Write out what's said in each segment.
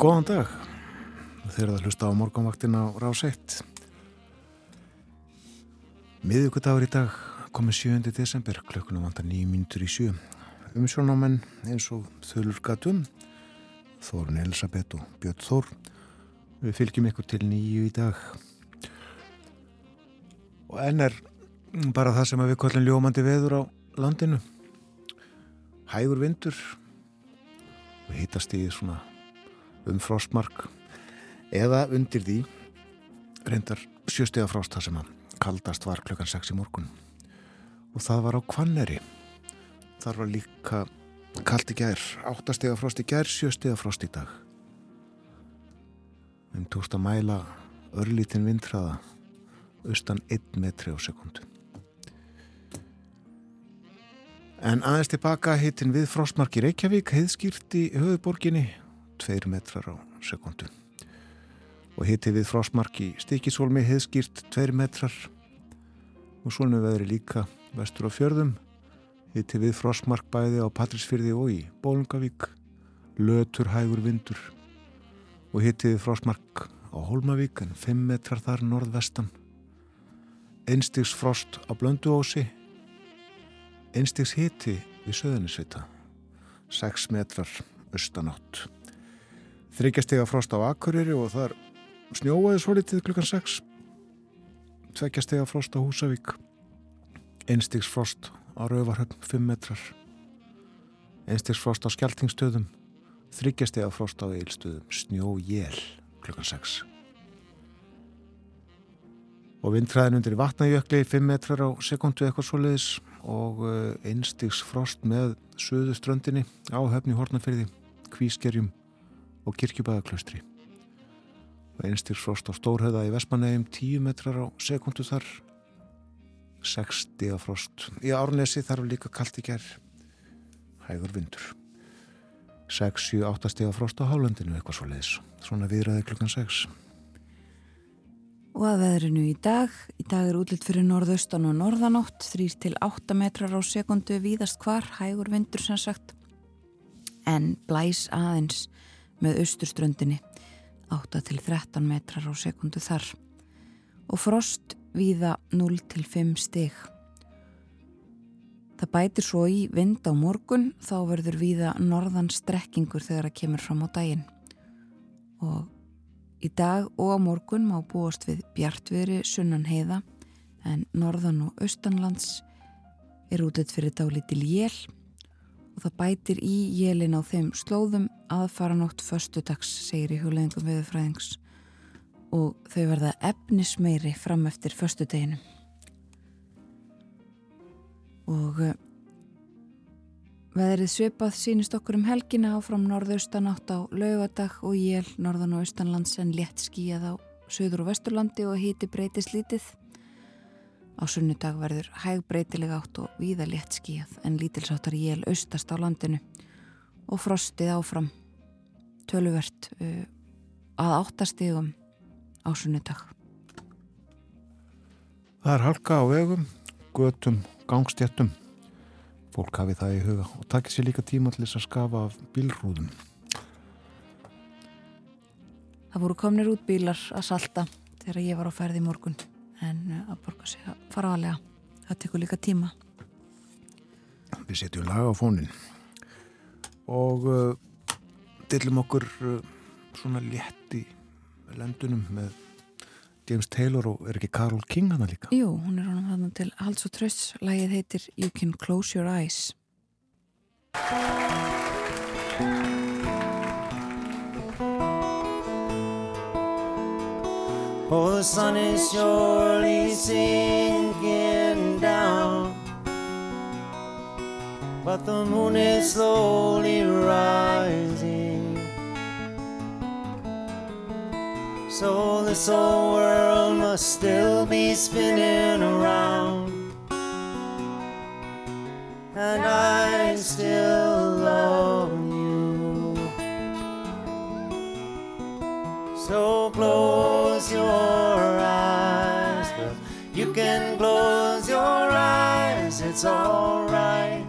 Góðan dag. Þeir að hlusta á morgunvaktin á rás 1 miðugudagur í dag komið 7. desember klukkunum vantar 9 mínutur í 7 umsjónámen eins og þölur gatum Þórun Elisabeth og Björn Þór. Við fylgjum ykkur til nýju í dag. Og enn er bara það sem við kollum ljómandi veður á landinu. Hægur vindur. Og hittast í svona um frostmark eða undir því reyndar sjöstega frost það sem að kaldast var klukkan 6 í morgun. Og það var á Kvanneri þar var líka kallt í gær, 8 stega frost í gær 7 stega frost í dag. Við tókst að mæla örlítinn vindhraða austan 1 metri á sekundu en aðeins tilbaka hittin við frostmarki Reykjavík heiðskýrt í höfuborginni 2 metrar á sekundu og hitti við frostmark í stikisólmi heiðskýrt 2 metrar. Og svona veðri líka vestur á fjörðum. Hitti við frostmark bæði á Patrísfyrði og í Bólungavík lötur hægur vindur. Og hitti við frostmark á Holmavík en 5 metrar þar norðvestan. Einstigs frost á Blönduósi. Einstigs hitti við Söðunisvita 6 metrar austanátt þryggjastega frost á Akureyri og þar snjóaði svo litið klukkan 6 tveggjastega frost á Húsavík. Einstigs frost á Rauvarhöfn 5 metrar. Einstigs frost á Skeltingstöðum þryggjastega frost á Eilstöðum snjó jél klukkan 6 og vindræðin undir vatnajökli 5 metrar á sekundu eitthvað svoleiðis. Og eh, einstigs frost með söðu ströndinni á höfni Hortnafyrði kvískerjum og kirkjubæðaklaustri og einstir frost á Stórhauða í Vestmannegjum 10 metrar á sekundu þar 60 frost í Árnesi þar var líka kallt í gerð hægur vindur. 6-7-8 steg frost á Hálendinu eitthvað svo leiðis svona viðræði klukkan 6 Og að veðrinu í dag, í dag er útlitt fyrir norðaustan og norðanótt, 3-8 metrar á sekundu víðast hvar, hægur vindur sem sagt, en blæs aðeins með austurströndinni 8-13 metrar á sekundu þar og frost víða 0-5 stig. Það bætir svo í vind á morgun þá verður víða norðan strekkingur þegar það kemur fram á daginn og í dag og á morgun má búast við bjartveri sunnan heiða en norðan og austanlands er útið fyrir dálítil jél og það bætir í jélin á þeim slóðum aðfaranótt förstudags, segir í hugleðingum viðfræðings og þau verða efnismeiri fram eftir förstudeginu og uh, veðrið svipað sínist okkur um helgina áfram norðaustan átt á laugadag og jél norðan og austanlands en létt skíjað á söður og vesturlandi og híti breytist lítið Á sunnudag verður hæg breytileg átt og víða létt skíjað en lítilsáttar jél austast á landinu og frostið áfram töluvert uh, að áttastígum á sunnudag. Það er halka á vegum, götum, gangstjættum. Fólk hafi það í huga og takkir sér líka tíma til þess að skafa af bílrúðum. Það voru komnir út bílar að salta þegar ég var á ferði morgun en uh, að borga sig að fara aðlega það tekur líka tíma. Við setjum lag á fónin og uh, dillum okkur uh, svona létt í lendunum með James Taylor og er ekki Carole King hana líka? Jú, hún er honum þarna til Hals og Trösts lagið heitir You Can Close Your Eyes Oh, the sun is surely sinking down, but the moon is slowly rising. So this whole world must still be spinning around. and I still So close your eyes, but you can close your eyes, it's alright.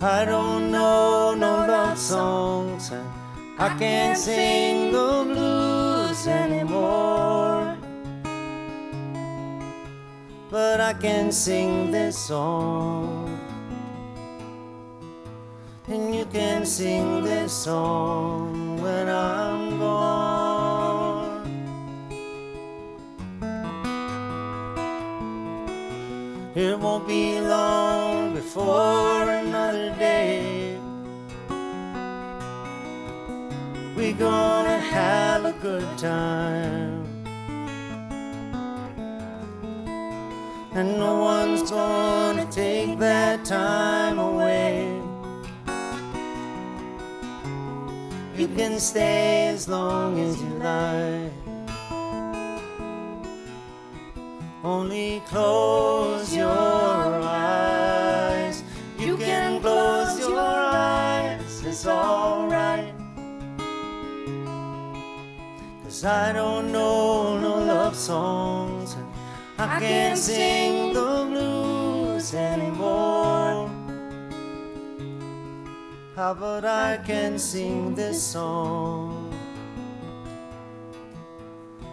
I don't know no love songs, and I can't sing the blues anymore. But I can sing this song. And you can sing this song when I'm gone. It won't be long before another day. We're gonna have a good time. And no one's gonna take that time away. You can stay as long as you like. Only close your eyes. You can close your eyes, it's alright. Cause I don't know no love songs. I can't sing the blues anymore. How about I can sing this song?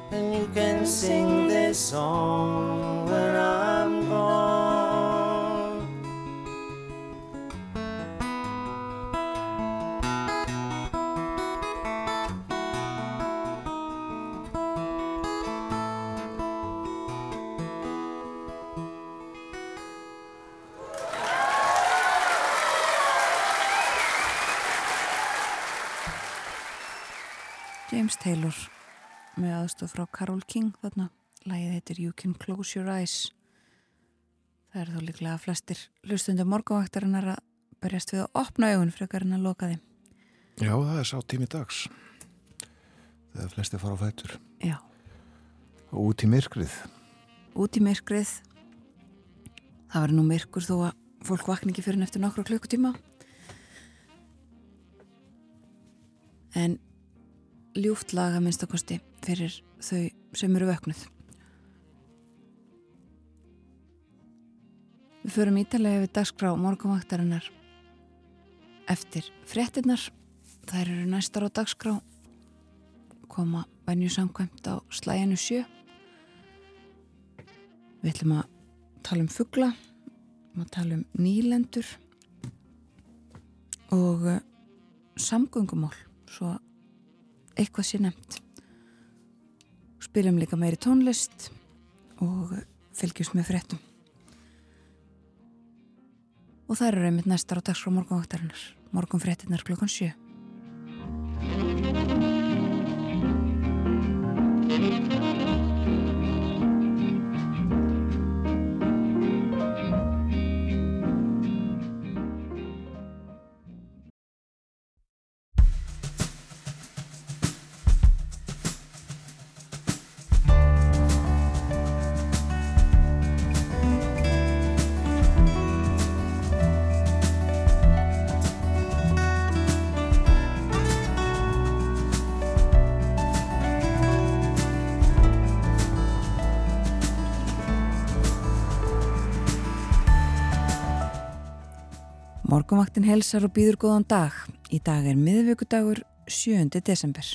And you can sing this song when I'm James Taylor með aðstof frá Carole King þarna. Lagið heitir You Can Close Your Eyes. Það er þó líklega flestir hlustundum morgavaktarinnar að berjast við að opna augun frekar en að loka þeim. Já, það er sá tími dags þegar flesti fara á fætur. Já, og út í myrkrið. Út í myrkrið. Það verður nú myrkur þó að fólk vakna ekki fyrir en eftir nokkru klukkutíma. En ljúft laga minnstakosti fyrir þau sem eru vöknuð. Við förum ítalega við dagskrá morgunvaktarinnar eftir fréttinnar. Þær eru næstar á dagskrá koma venju samkvæmt á slæjanu sjö. Við ætlum að tala um fuggla, að tala um nýlendur og uh, samgöngumál svo eitthvað sé nefnt. Spilum líka meiri tónlist og fylgjast með fréttum. Og það eru einmitt næstar á dags frá morgunvaktarinnar. Morgun fréttinnar klukkan 7 Morgunvaktin helsar og býður góðan dag. Í dag er miðvíkudagur 7. desember.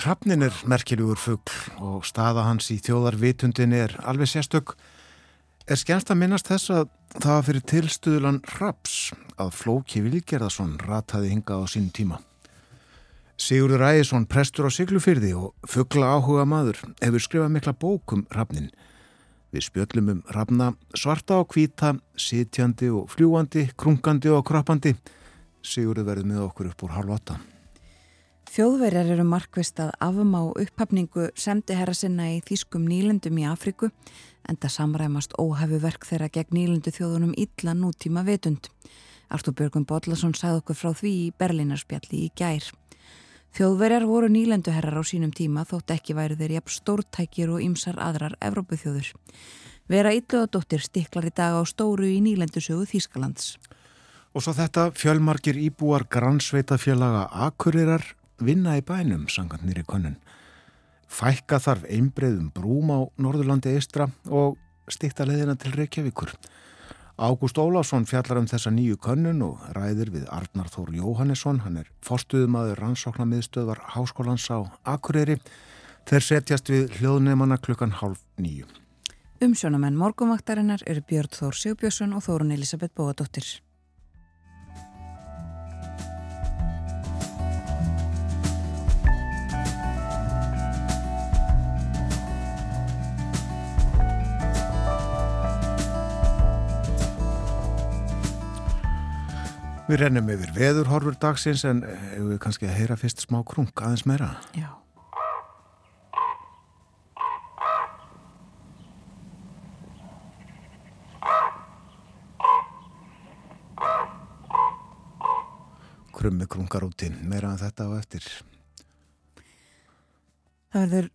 Hrafnin er merkilegur fugg og staða hans í þjóðarvitundin er alveg sérstök. Er skjænst að minnast þess að það var fyrir tilstuðlan Raps að Flóki Vilgerðarsson rataði hinga á sín tíma. Sigurður Ægjesson, prestur á Siglufyrði og fuggla áhuga maður, hefur skrifað mikla bókum Hrafnin. Við spjöllum um Hrafna svarta og hvita, sitjandi og fljúandi, krungandi og kroppandi. Sigurður verður með okkur upp úr halv åtta. Þjóðverjar eru markvist að afum á upphafningu semdi herra sinna í þýskum nýlendum í Afriku en það samræmast óhafu verk þeirra gegn nýlendu þjóðunum illa nútíma vitund. Artur Björgum Bodlason sagði okkur frá því í Berlínarspjalli í gær. Þjóðverjar voru nýlenduherrar á sínum tíma þótt ekki væri þeir jafn stórtækir og ymsar aðrar Evrópuþjóður. Vera Ylluðadóttir stiklar í dag á stóru í nýlendusögu Þýskalands. Og svo þetta fjölmarkir íbúar grannsveitafélaga Akurirar vinna í bænum, sangant nýri konun. Fækka þarf einbreiðum brúm á Norðurlandi eistra og stikta leðina til Reykjavíkur. Ágúst Óláfsson fjallar um þessa nýju könnun og ræðir við Arnar Þór Jóhannesson, hann er forstuðumadur rannsóknarmiðstöðvar Háskólans á Akureyri. Þeir setjast við hljóðnefana klukkan hálf nýju. Umsjónamenn morgumvaktarinnar eru Björn Þór Sigbjörnsson og Þórun Elisabeth Bóadóttir. Við rennum yfir veðurhorfur dagsins en hefur við kannski að heyra fyrst smá krung aðeins meira. Já. Krummi krungar út inn, meira en þetta á eftir. Það verður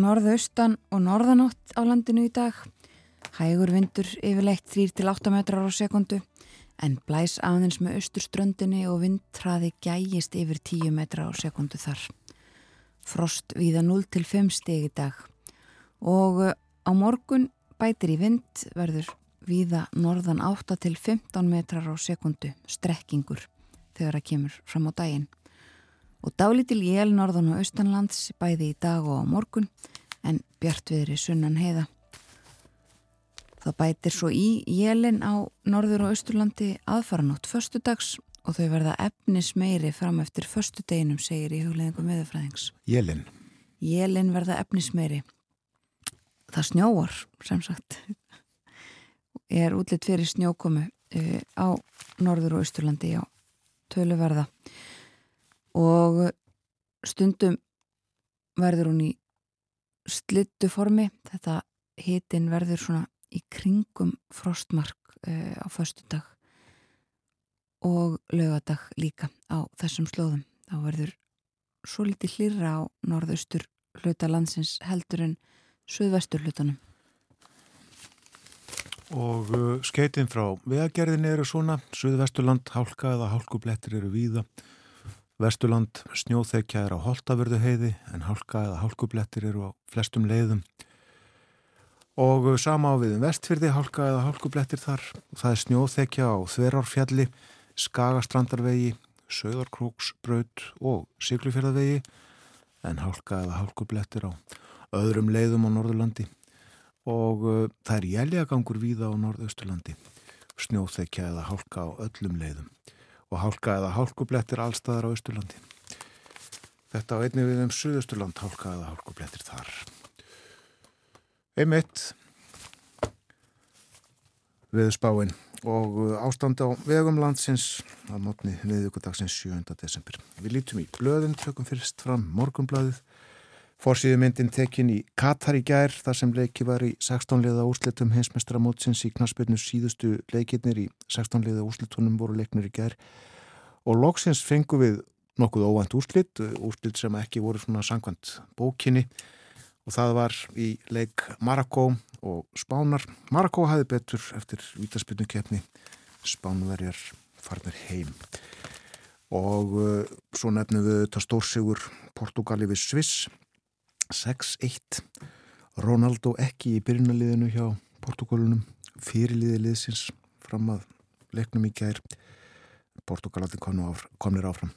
norðaustan og norðanótt á landinu í dag. Hægur vindur yfirleitt 3-8 metrar á sekundu en blæs aðeins með austurströndinni og vindtraði gægist yfir 10 metra á sekundu þar. Frost viða 0-5 stegi dag og uh, á morgun bætir í vind verður viða norðan 8-15 metrar á sekundu strekkingur þegar það kemur fram á daginn. Og dálítil jél norðan og austanlands bæði í dag og á morgun en bjartviðri sunnan heiða. Það bætir svo í jélin á norður og austurlandi aðfaranótt förstudags og þau verða efnis meiri fram eftir förstudeginum, segir í hugleðingum viðfræðings. Jélin? Jélin verða efnis meiri. Það snjóar, sem sagt. Er útlitt fyrir snjókomu uh, á norður og austurlandi á töluverða og stundum verður hún í slittu formi. Þetta hitin verður svona í kringum frostmark uh, á föstudag og lögadag líka á þessum slóðum. Þá verður svo litið hlýra á norðaustur hluta landsins heldur en söðvestur hlutanum. Og uh, skeitin frá vegagerðin eru svona, söðvesturland hálka eða hálkublettir eru víða. Vesturland snjóþekja er á holtavörðu heiði en hálka eða hálkublettir eru á flestum leiðum og sama á við um vestfyrði hálka eða hálkublettir þar. Það er snjóþekja á Þverárfjalli Skagastrandarvegi Söðarkróksbraut og Siglufjörðavegi en hálka eða hálkublettir á öðrum leiðum á Norðurlandi. Og uh, það er jæljagangur víða á Norðausturlandi. Snjóþekja eða hálka á öllum leiðum. Og hálka eða hálkublettir allstaðar á Östurlandi þetta á einni við um Suðausturland hálka eða hálkublettir þar Einmitt við spáinn og ástand á vegum landsins á mótni viðugudagsins 7. desember. Við lítum í blöðin, tökum fyrst fram morgunblöðið. Forsýðu myndin tekin í Katar í gær þar sem leiki var í 16 liða úrslitum hinsmestra mótsins í knaspirnu síðustu leikirnir í 16 liða úrslitunum voru leiknir í gær og loksins fengu við nokkuð óvænt úrslit, úrslit sem ekki voru svona sangvænt bókinni og það var í leik Marokko og Spánar. Marokko hafi betur eftir vítaspilnu keppni, Spánverjar farnir heim. Og uh, svo nefnum við þetta stórsigur Portugali við Sviss, 6-1. Ronaldo ekki í byrjunaliðinu hjá Portugalunum, fyrirliði liðsins fram að leiknum í gær. Portugalandi komnir áfram.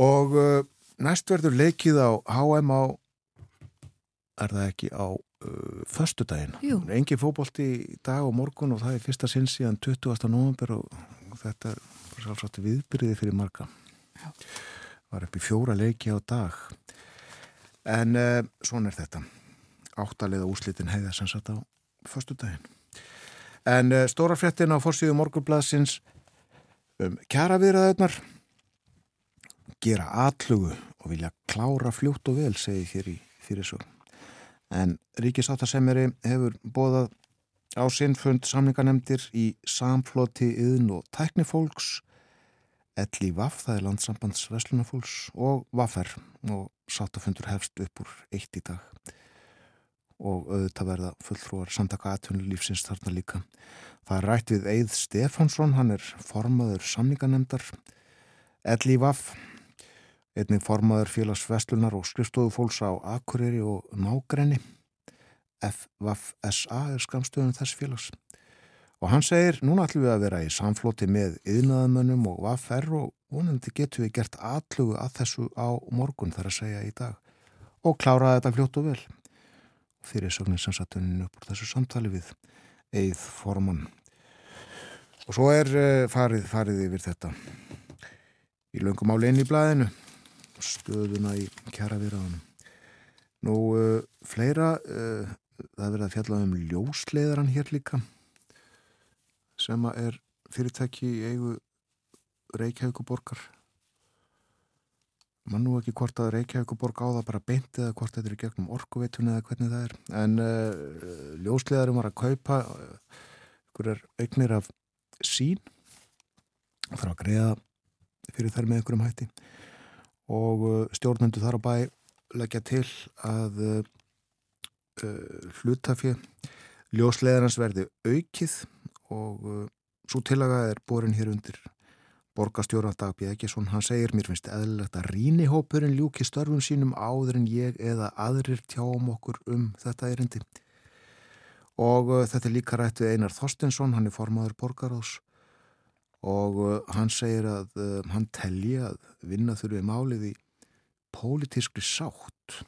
Og uh, næst verður leikið á HM á er það ekki á uh, föstudaginn. Engi fókbólti í dag og morgun og það er fyrsta sinn síðan 20. november og, þetta er svolítið viðbyrðið fyrir marga. Já. Var upp í fjóra leiki á dag. En uh, svona er þetta. Áttalega úslitin heiða sem satt á föstudaginn. En uh, stóra fréttin á fórsíðu morgunbladsins um kjara viðraðunar gera atlugu og vilja klára fljótt og vel, segi hér í fyrir svo en ríkisáttasemjari hefur bóðað á sinnfund samninganemdir í samfloti yðn og tæknifólks Elli Vaff, það er landsambands Veslunafólks og Vaffer og sáttafundur hefst upp úr eitt í dag. Og auðvitað verða fulltrúar samtaka aðtunulífsins þarna líka. Það er rætt við Eið Stefánsson, hann er formaður samninganemdar Elli Vaff einnig formaður félags Vestlunar og skrifstofu fólks á Akureyri og Nágrenni. FVFSA er skamstöðun þess félags. Og hann segir, núna ætlum við að vera í samfloti með yðnaðamönnum og VFR og vonandi getum við gert allugu að þessu á morgun þar að segja í dag. Og klára þetta fljótt og vel. Fyrir sögnin sannsatunin upp úr þessu samtali við Eið Forman og svo er uh, farið, farið yfir þetta. Í löngum í blæðinu stöðuna í kjara viðraðunum nú uh, fleira uh, það verða að fjalla um ljósleðaran hér líka sem er fyrirtæki í eigu Reykjavíkuborgar mann nú ekki hvort að Reykjavíkuborg á það bara beint eða hvort þetta er gegnum orkuveitun eða hvernig það er. En uh, ljósleðarum var að kaupa er eignir af sín. Þarf að greiða fyrir þær með ykkurum hætti og uh, stjórnendu þar á bæ leggja til að uh, hlutafið ljósleðarans verði aukið og uh, svo tilaga er borin hér undir borgastjóra Dagbjörn Ekesson, hann segir mér finnst eðlilegt að rínihópurinn ljúki störfum sínum áður en ég eða aðrir tjáum okkur um þetta erindi. Og uh, þetta er líka rætt við Einar Þorstensson, hann er formaður borgaráðs og uh, hann segir að uh, hann telji að vinna þurfi málið í pólitískri sátt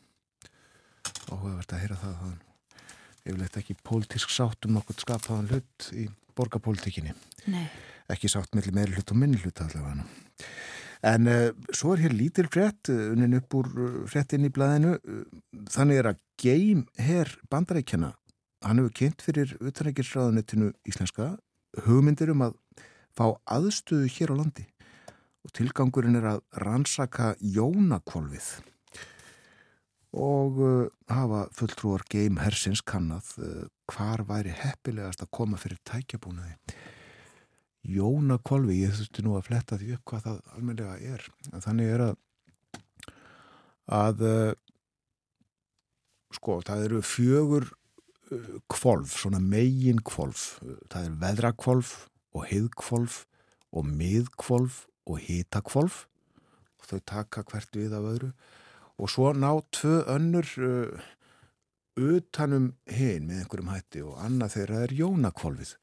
og það verður að heyra það að hann yfirleitt ekki pólitísk sátt um nokkur skapaðan hlut í borgarpolítikinni. Nei. Ekki sátt mellir meiri hlut og minni hlut allavega. En uh, svo er hér lítil frett, unin upp úr frettinn í blæðinu, þannig er að geim hér bandarækjana, hann hefur kynnt fyrir utanækisraðanettinu íslenska, hugmyndir um að fá aðstöðu hér á landi. Og tilgangurinn er að rannsaka jónakvolvið og uh, hafa fulltrúar Game Hersins kannad uh, hvar væri heppilegast að koma fyrir tækjabúnaði. Jóna Kolvi, ég þurfti nú að fletta því upp hvað það almenlega er. En þannig er að að uh, sko, það eru fjögur kvolf, svona megin kvolf það er veðrakvolf og heiðkvolf og miðkvolf og hitakvolf og þau taka hvert við af öðru og svo ná tvö önnur uh, utanum hinn með einhverjum hætti og annað þeirra er jónakvolvið.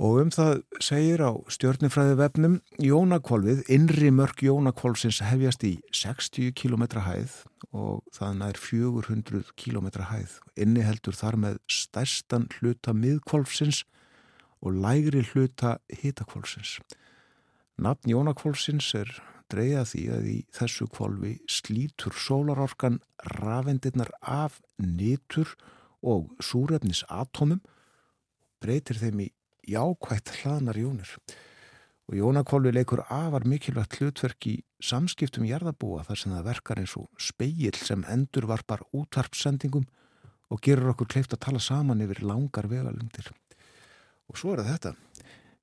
Og um það segir á stjórnifræði vefnum jónakvolvið, innri mörg jónakvolvsins hefjast í 60 km hæð og það nær 400 km hæð. Inni heldur þar með stærstan hluta miðkvolvsins og lægri hluta hitakvolvsins. Nafn jónakvolvsins er dreyja því að í þessu kvolvi slítur sólarorkan rafendirnar af nitur og súrefnisatomum breytir þeim í jákvægt hlaðnar jónir og jónakvolvi leikur afar mikilvægt hlutverk í samskiptum jarðabúa þar sem það verkar eins og speil sem endur varpar útvarpsendingum og gerur okkur kleift að tala saman yfir langar vegalundir og svo er þetta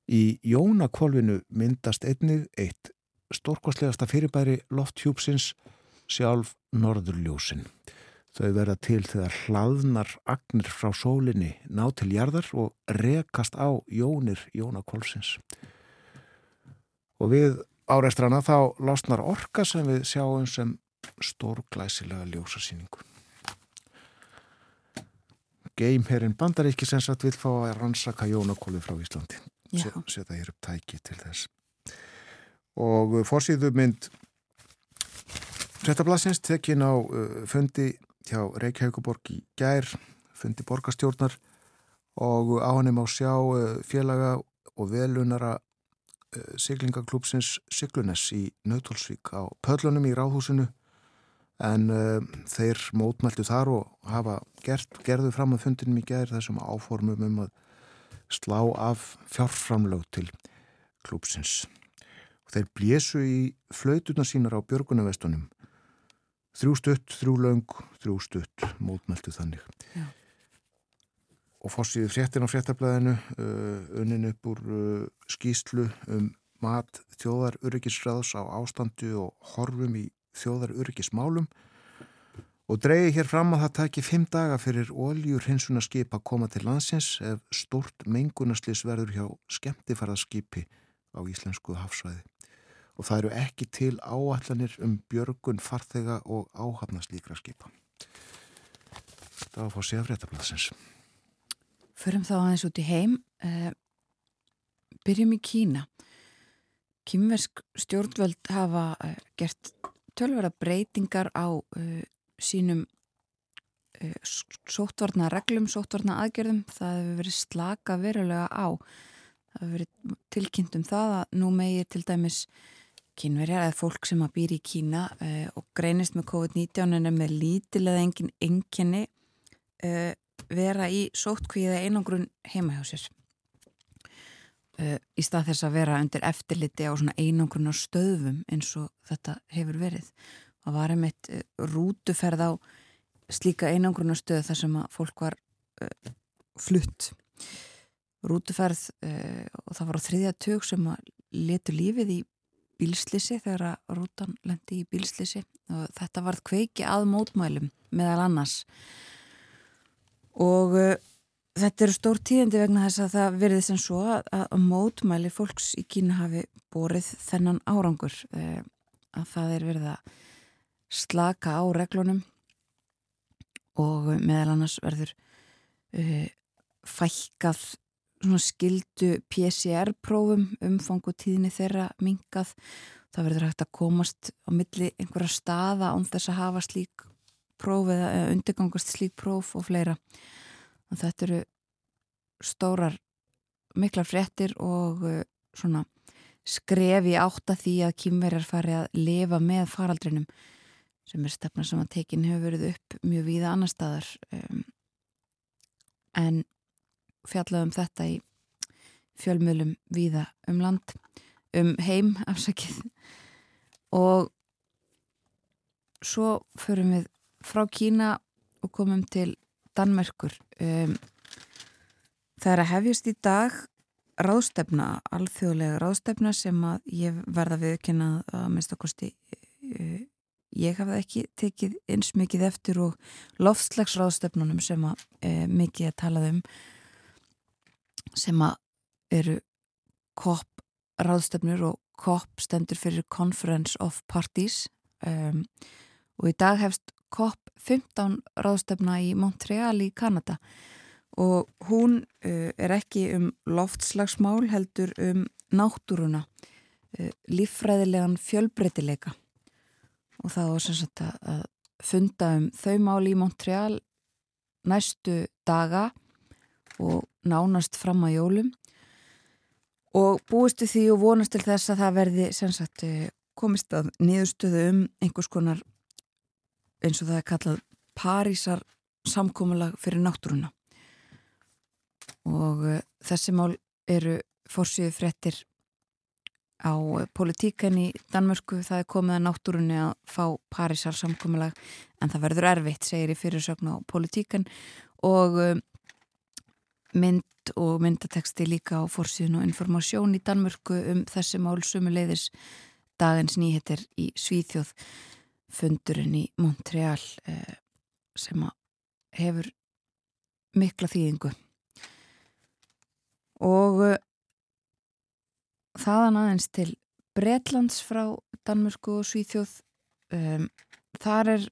í jónakvolvinu myndast einnig eitt stórkostlegasta fyrirbæri lofthjúpsins sjálf norðurljósin. Þau verða til þegar hlaðnar agnir frá sólinni ná til jarðar og rekast á jónir jónakvolsins. Og við áreistrana þá losnar orka sem við sjáum sem stórglæsilega ljósasýningu. Geimherrin bandaríki sem sagt vil fá að rannsaka jónakóli frá Íslandi. Seta hér upp tæki til þess. Og fórsýðu mynd Trettablasins tekin á uh, fundi hjá Reykjavíkuborg í gær, fundi borgastjórnar og á hann er má sjá uh, félaga og velunara uh, siglingaklúpsins Siglunes í Nautólsvík á pöllunum í Ráðhúsinu en þeir mótmæltu þar og hafa gert, gerðu fram að fundinum í gær þessum áformum um að slá af fjárframlög til klúpsins og þeir blésu í flautuna sínar á björgunavestunum þrjú stutt, þrjú laung þrjú stutt, mótmæltu þannig. Já. og fórsýði fréttin á fréttablaðinu unnin upp úr skýslu um mat þjóðar öryggisræðs á ástandu og horfum í þjóðar öryggismálum og dreyði hér fram að það tæki fimm daga fyrir oljur hinsuna skip að koma til landsins ef stort mengunaslis verður hjá skemmtifærðarskipi á íslensku hafsvæði. Og það eru ekki til áallanir um björgun, farþega og áhafnaslíkra skipa. Það var fór sér fréttablasins. Förum þá aðeins út í heim. Uh, byrjum í Kína. Kýmversk stjórnvöld hafa uh, gert tölvera breytingar á uh, sínum uh, sóttvarna reglum, sóttvarna aðgerðum, það hefur verið slaka verulega á. Það hefur verið tilkynnt um það að nú megir til dæmis kynverjar eða fólk sem að býr í Kína uh, og greinist með COVID-19 en er með lítilega engin enginni uh, vera í sóttkvíða einangrun heima hjá sér. Uh, í stað þess að vera undir eftirliti á svona einangrun á stöðum eins og þetta hefur verið. Það var einmitt uh, rútuferð á slíka einangrunastöð þar sem að fólk var uh, flutt. Rútuferð uh, og það var á þriðja tök sem að letu lífið í bílslisi þegar að rútan lendi í bílslisi og þetta varð kveiki að mótmælum meðal annars. Og uh, þetta eru stór tíðandi vegna þess að það verði sem svo að, mótmæli fólks í Kína hafi borið þennan árangur uh, að það er verið að slaka á reglunum og meðal annars verður uh, fækkað skildu PCR-prófum umfangu tíðinni þeirra mingað. Það verður hægt að komast á milli einhverja staða án þess að hafa slík próf eða undirgangast slík próf og fleira. Og þetta eru stórar miklar fréttir og uh, svona skrefi átt að því að kýmverjar fari að lifa með faraldrinum sem er stefna sem að tekin hefur verið upp mjög víða annar staðar um, en fjallaðum þetta í fjölmjölum víða um land um heim afsakið. Og svo förum við frá Kína og komum til Danmerkur. Um, það er að hefjast í dag ráðstefna, alþjóðlega ráðstefna sem að ég verða viðkynna að mest okkosti uh, ég hafði ekki tekið eins mikið eftir og loftslagsráðstefnunum sem að e, mikið að talað um sem að eru COP ráðstefnur og COP stendur fyrir Conference of Parties. Um, og í dag hefst COP 15 ráðstefna í Montreal í Kanada. Og hún uh, er ekki um loftslagsmál heldur um náttúruna uh, líffræðilegan fjölbreytileika. Og það var sem sagt að funda um þau máli í Montreal næstu daga og nánast fram að jólum. Og búistu því og vonast til þess að það verði sem sagt eh, komist að niðurstöðu um einhvers konar eins og það er kallað Parísar samkómulag fyrir náttúruna. Og uh, þessi mál eru fórsíðu frettir á politíkan í Danmörku. Það er komið að náttúrunni að fá Parísar samkomiðlag en það verður erfitt, segir í fyrirsögn á politíkan og um, mynd og myndateksti líka á fórsíðun og informasjón í Danmörku um þessi mál sumuleiðis dagins nýheter í Svíþjóð fundurinn í Montreal eh, sem hefur mikla þýðingu. Og eh, þaðan aðeins til Bretlands frá Danmörku og Svíþjóð um, þar er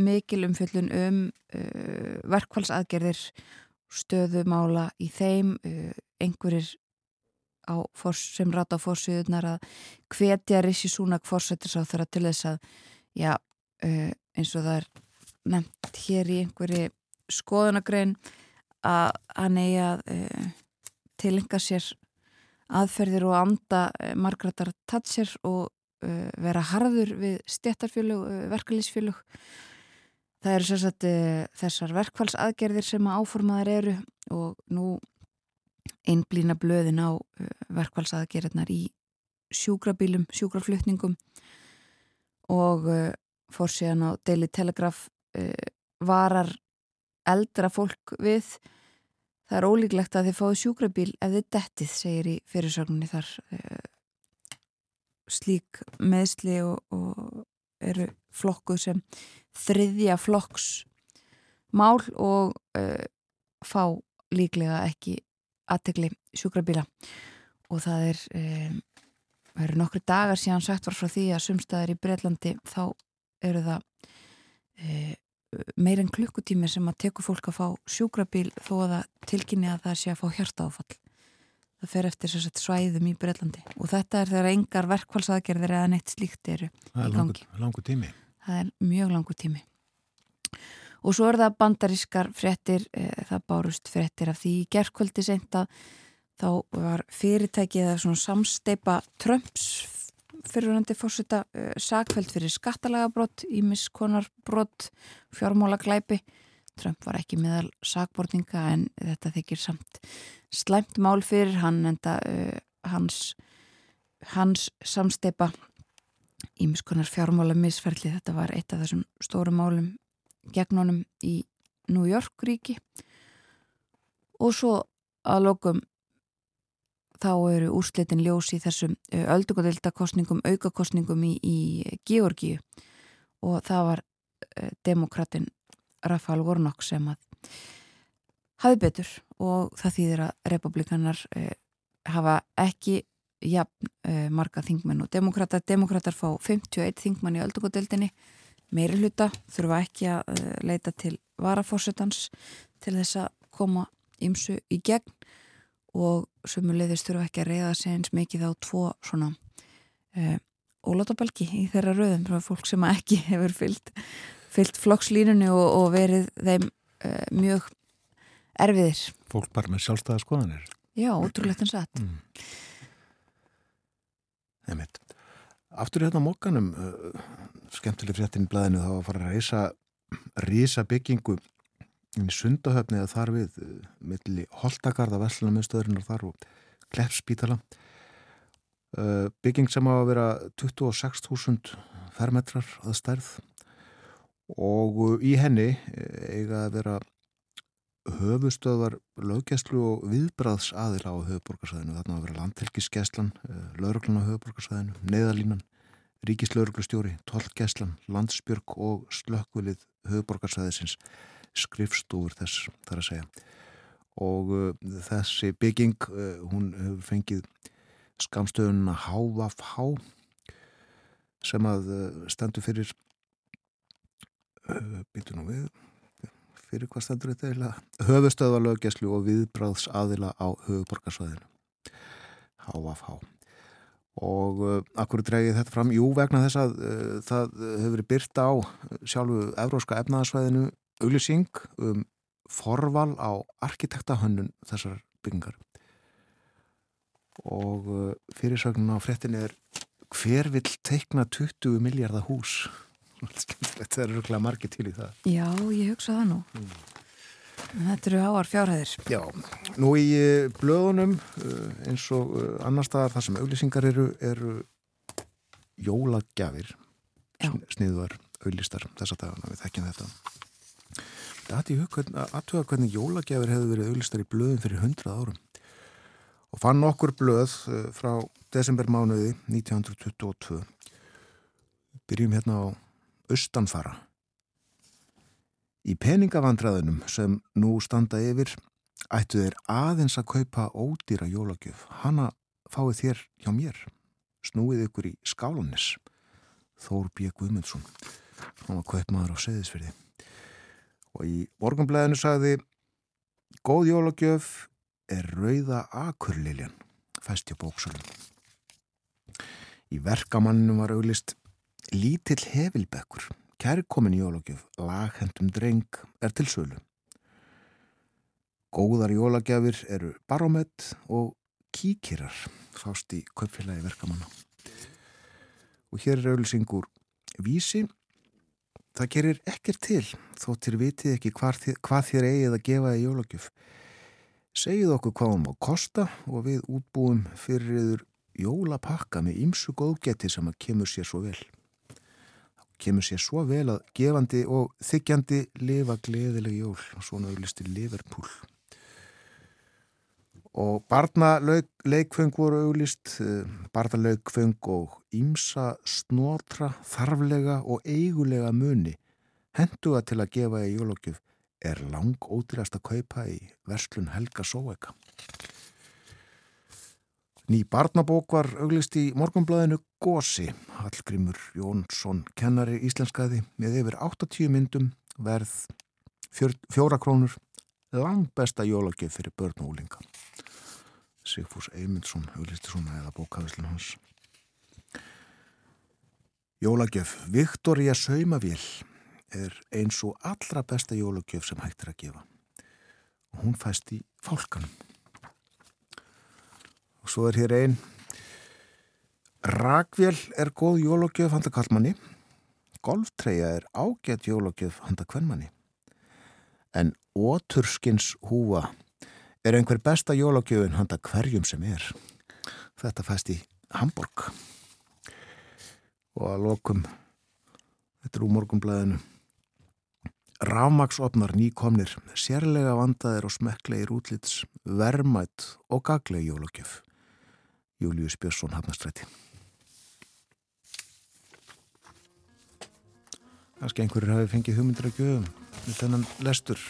mikil umfjöllun um uh, verkfallsaðgerðir stöðumála í þeim uh, einhverjir fors, sem rata á fórsvíðunar að hvetja Rissi Súnak fórsættis á þeirra til þess að já, uh, eins og það er nefnt hér í einhverju skoðunagrein að hann eigi að uh, tilenga sér aðferðir og anda eh, Margreðar Tatser og uh, vera harður við stéttarfjölug, uh, verkefliðsfjölug. Það eru uh, þessar verkfallsaðgerðir sem að áformaðar eru og nú einblýna blöðin á verkfallsaðgerðirnar í sjúkrabílum, sjúkraflutningum og fór síðan á Daily Telegraph varar eldra fólk við. Það er ólíklegt að þið fáið sjúkrabíl ef þið dettið, segir í fyrirsögninni þar uh, slík meðsli og, og eru flokkuð sem þriðja flokks mál og uh, fá líklega ekki aðtegli sjúkrabíla. Og það er um, það eru nokkru dagar síðan sagt var frá því að sumstaðar í Breitlandi þá eru það e, meir en klukkutími sem að teku fólk að fá sjúkrabíl þó að tilkynni að það sé að fá hjartaáfall. Það fer eftir svæðum í Breitlandi og þetta er þegar engar verkvælsaðgerðir eða neitt slíkt eru það er langu, langu tími. Það er mjög langu tími. Og svo er það bandarískar frettir, e, það bárust frettir af því gerðkvöldi seint að þá var fyrirtækið svona samsteipa Trumps fyrirhandi fórseta uh, sakfælt fyrir skattalagabrott, ímiskonarbrott, fjármálaglæpi. Trump var ekki meðal sakbortinga en þetta þykir samt slæmt mál fyrir hann en það uh, hans, hans samsteipa ímiskonar fjármála misferðli. Þetta var eitt af þessum stóru málum gegn honum í New York ríki og svo að lokum þá eru úrslitin ljós í þessum öldungadildakostningum, aukakostningum í, í Georgíu. Og það var uh, demokratin Rafael Warnock sem að hafi betur og það þýðir að republikanar uh, hafa ekki jafn uh, marga þingmenn. Og demokrata. Demokrater fá 51 þingmann í öldungadildinni meiri hluta, þurfa ekki að leita til varafórsetans til þess að koma ymsu í gegn og sumulegðist þurfa ekki að reyða sig eins mikið á tvo svona uh, ólátabelgi í þeirra rauðum fólk sem ekki hefur fyllt, fyllt flokkslínunni og, og verið þeim uh, mjög erfiðir. Fólk bara með sjálfstæða skoðanir. Já, útrúlegt en satt. Mm. Nefnitt. Aftur hérna mókanum, uh, skemmtileg fréttin í blæðinu þá að fara að reysa, reysa byggingu í sundahöfni eða þar við uh, milli Holtakarða, Veslunumiðstöðurinnar þar og Kleppspítala uh, bygging sem á að vera 26.000 fermetrar að stærð. Og uh, í henni eiga að vera höfustöðvar löggæslu og viðbræðs aðila á höfuborgarsæðinu þarna að vera landhelgiskeslan lauruglan á höfuborgarsæðinu, neðalínan ríkislauruglustjóri, tollgæslan landsbjörg og slökkvilið höfuborgarsæðisins skrifstúr þess þar að segja. Og uh, þessi bygging uh, hún hefur fengið skamstöðunna HVH sem að uh, stendur fyrir uh, byrju nú við fyrir hvað stendur þetta eiginlega? Höfustöðalöggeslu og viðbráðs aðila á höfuborgarsvæðinu HVH og uh, akkur dregið þetta fram, jú vegna þess að uh, það hefur verið byrta á sjálfu evróska efnaðarsvæðinu auglýsing um forval á arkitektahönnun þessar byggingar. Og uh, fyrirsögnun á frettinni er hver vill teikna 20 miljardar hús? Þetta er rúglega margir til í það. Já, ég hugsa það nú. Mm. Þetta eru áar fjárhæðir. Já, nú í uh, blöðunum uh, eins og annar staðar þar sem auglýsingar eru, eru jólagjafir sniðuðar auglýstar þess að við þekkjum þetta dæti í hug aðtöða hvernig jólagjafir hefur verið auðlistar í blöðum fyrir hundrað árum. Og fann okkur blöð eh, frá desembermánuði 1922 byrjum hérna á Östanfara í peningavandræðunum sem nú standa yfir ættu þeir aðeins að kaupa ódýra jólagjöf. Hanna fáið þér hjá mér. Snúið ykkur í skálanis Þór B. Guðmundsson hann var kaupmaður á seðisfyrði og í morgunblæðinu sagði Góð jólagjöf er rauða akurliljan fæst hjá bóksalum. Í verkamanninu var auglist Lítill hefilbekkur, kærkomin jólagjöf, laghendum dreng er til sölu. Góðar jólagjafir eru barómett og kíkirar fást í köpfélagi verkamanna. Og hér er auglisingur vísi Það gerir ekkert til þóttir vitið ekki hvað, hvað þér eigið að gefa í jólagjöf. Segið okkur hvað hún má kosta og við útbúum fyrir yfir jólapakka með ýmsu góðgeti sem að kemur sér svo vel. Kemur sér svo vel að gefandi og þykjandi lifa gleðileg jól og svona auðlisti Liverpool. Og barnaleikfeng voru auglist eh, barnaleikfeng og ímsa snotra, þarflega og eigulega muni henduga til að gefa í jólokjöf er lang ódýrast að kaupa í verslun Helga Sóeka. Ný barnabók var auglist í morgunblæðinu Gósi. Hallgrimur Jónsson, kennari íslenskaði með yfir 80 myndum verð fjóra krónur lang besta jólagjöf fyrir börn og úlinga. Sigfús Eymundsson auglisti svona eða bókavislun hans. Jólagjöf Viktoria Saumavél er eins og allra besta jólagjöf sem hægt er að gefa. Og hún fæst í fólkanum. Og svo er hér einn Rakvél er góð jólagjöf handa kallmanni. Golftreyja er ágætt jólagjöf handa kvennmanni. En óturskins húa er einhver besta jólagjöfun handa hverjum sem er. Þetta fæst í Hamburg. Og að lokum, þetta er úr morgumblæðinu, Rámaksopnar nýkomnir, sérlega vandaðir og smekklegir útlits, vermætt og gagleg jólagjöf. Július Björnsson, Hafnastræti. Kanski einhverjur hafi fengið hugmyndir að gjöfum með þennan lestur.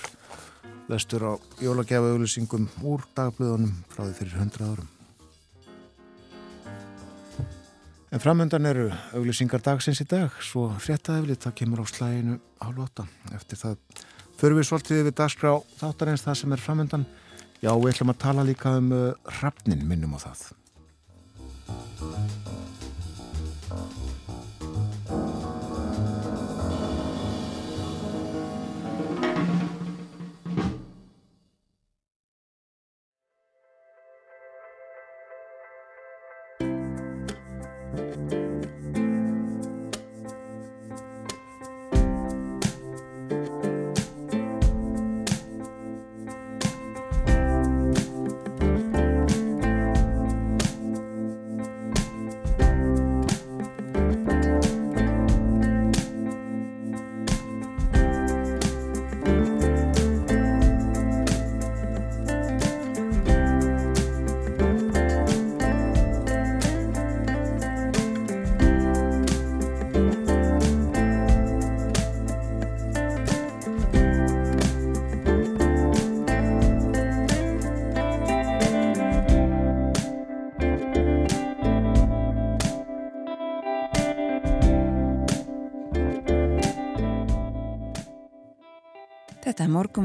Lestur á jólagjafa auðlýsingum úr dagblöðunum frá því fyrir hundra árum. En framöndan eru auglýsingar dagsins í dag, svo fréttaðeflið, það kemur á slæginu á lota. Eftir það förum við svolítið við dagskrá þáttarins það sem er framöndan. Já, við ætlum að tala líka um uh, rafnin minnum á það.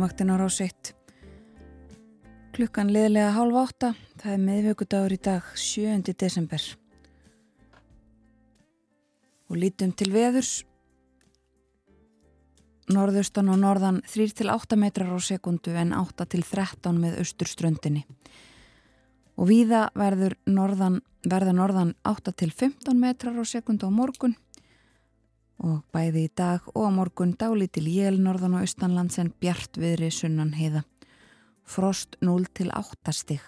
Þetta morgumvaktin á rásitt. Klukkan liðlega hálf átta, það er meðvöggudagur í dag, 7. desember. Og lítum til veðurs. Norðaustan og norðan 3-8 metrar á sekundu en 8-13 með austurströndinni. Og víða verður norðan, verða norðan 8-15 metrar á sekundu á morgun og bæði í dag og á morgun dálítil jél norðan og austanlands en bjart viðri sunnan heiða. Frost 0 til 8 stig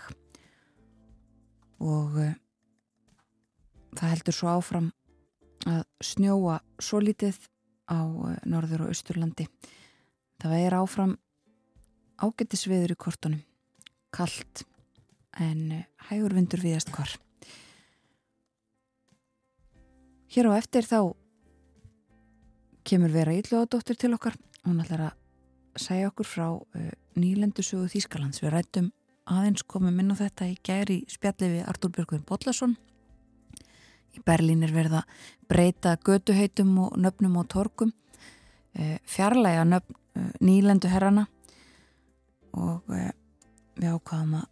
og uh, það heldur svo áfram að snjóa svo lítið á uh, norður og austurlandi. Það er áfram ágættisviður í kortunum, kallt en uh, hægur vindur viðast hvar. Hér á eftir þá kemur vera ílluðadóttir til okkar. Hún ætlar að segja okkur frá uh, nýlendusögu Þýskalands. Við rættum aðeins komum inn á þetta í gæri spjalli við Artúr Björgvin Bodlason í Berlín er verið að breyta götuheitum og nöfnum og torkum uh, fjarlæga nöfn uh, nýlendu herrana og uh, við ákvaðum að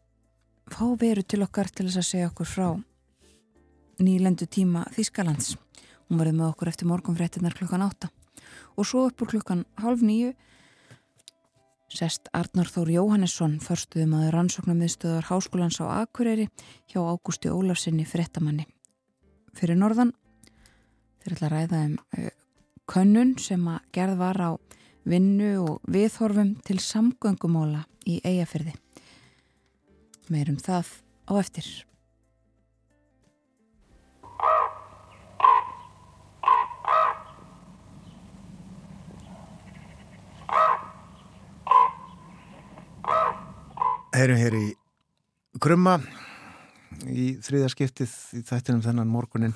fá veru til okkar til þess að segja okkur frá nýlendu tíma Þýskalands. Hún verið með okkur eftir morgunfréttinar klukkan átta og svo upp úr klukkan halv nýju sest Arnar Þór Jóhannesson förstuðum að rannsóknarmiðstöðar Háskólans á Akureyri hjá Ágústi Ólafsinni fréttamanni. Fyrir norðan þeir ætla að ræða um uh, könnun sem að gerð var á vinnu og viðhorfum til samgöngumóla í eigafyrði meirum það á eftir Heyrum hér í krumma í þriðaskiptið í þættinum þennan morgunin.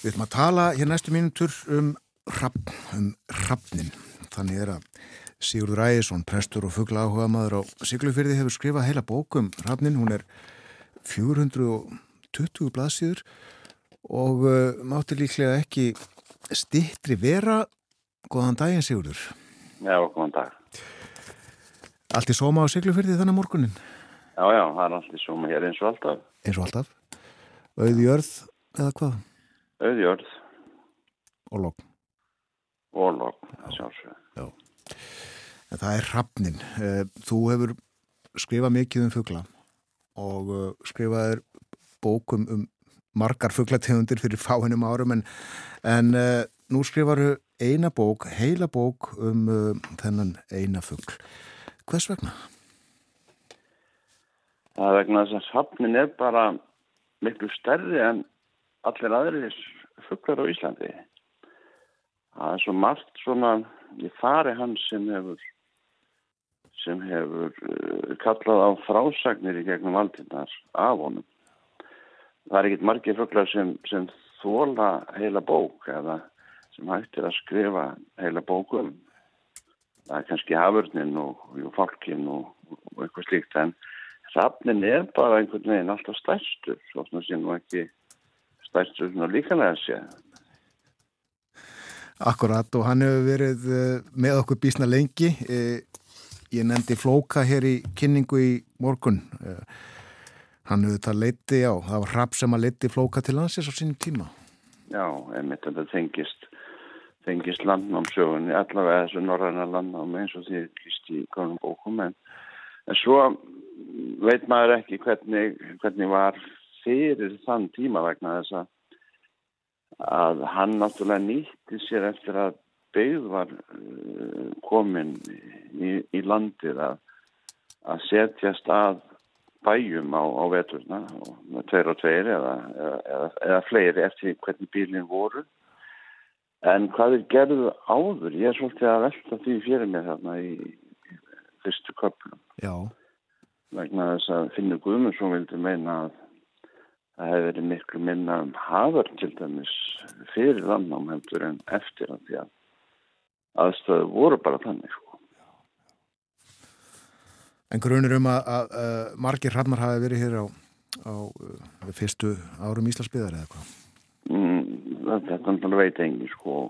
Við ætlum að tala hér næstu mínutur um rappn, um rappnin. Þannig er að Sigurður Ægjesson, prestur og fuggla áhuga maður á Siglufyrði hefur skrifað heila bókum rappnin. Hún er 420 blaðsýður og uh, mátti líklega ekki stittri vera. Góðan daginn Sigurður. Já, góðan dag. Allt í sóma á Siglufyrði þannig morgunin? Já, já, það er allt í sóma hér eins og alltaf. Eins og alltaf? Auðjörð eða hvað? Auðjörð. Og logg. Og logg, sjálfsög. Já. En það er rafnin. Eh, þú hefur skrifað mikið um fuggla og eh, skrifaðir bókum um margar fugglategundir fyrir fáinnum árum en, en uh, nú skrifaru eina bók, heila bók um þennan eina fuggl. Hvers vegna? Það er vegna þess að safnin er bara miklu stærri en allir aðrir fugglar á Íslandi. Það er svo margt svona í fari hans sem hefur sem hefur uh, kallað á frásagnir í gegnum aldinnar af honum. Það er ekkit margir fugglar sem, sem þóla heila bók eða sem hættir að skrifa heila bókum. Það er kannski hafurnin og, og fólkin og, og eitthvað slíkt en Safnin er bara einhvern veginn alltaf stærstur, svona sem nú ekki stærstur svona líkanlega sé. Akkurat og hann hefur verið með okkur bísna lengi. Ég nefndi Flóka hér í kynningu í morgun. Hann hefur það leiti á, það var hrapp sem að leiti Flóka til landsins á sínum tíma. Já, einmitt þetta tengist, tengist landnámsögunni, allavega þessu norræna landnámi eins og því kýrst í konum bókum en En svo veit maður ekki hvernig, hvernig var fyrir þann tíma vegna þess að, að hann náttúrulega nýtti sér eftir að byggð var uh, komin í, í landið að, að setjast að bæjum á, á veturna með tveir og tveir eða, eða, eða fleiri eftir hvernig bílinn voru. En hvað er gerðu áður? Ég er svolítið að velta því fyrir mig þarna í fyrstu köpnum. Já. Vegna þess að Finnur Guðmundsson vildi meina að það hefði verið miklu minna um hafar til dæmis fyrir landnám heldur en eftir að því að aðstöðu voru bara þannig sko. En grunir um að, að, að margir hrannar hafi verið hér á, á uh, fyrstu árum Íslandsbyðar eða hvað? Mm, þetta veit engi sko.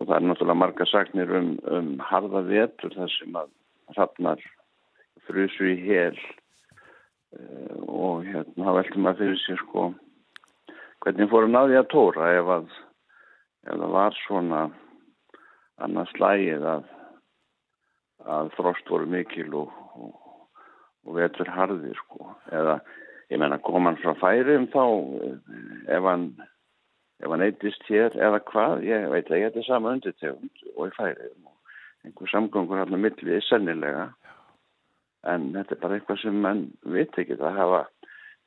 Og það er náttúrulega marga sagnir um, um harða vetur þar sem að hrannar frusu í hel uh, og hérna það veldur maður fyrir sér sko hvernig fóru náði að tóra ef að ef það var svona annars lægið að að frost voru mikil og, og, og vetur harðir sko. Eða ég menna kom hann frá færum þá ef hann ef hann eitist hér eða hvað ég veit að ég er sama undirtegund og færum og einhver samgöngur hann að millið er sennilega en þetta er bara eitthvað sem mann veit ekki það hafa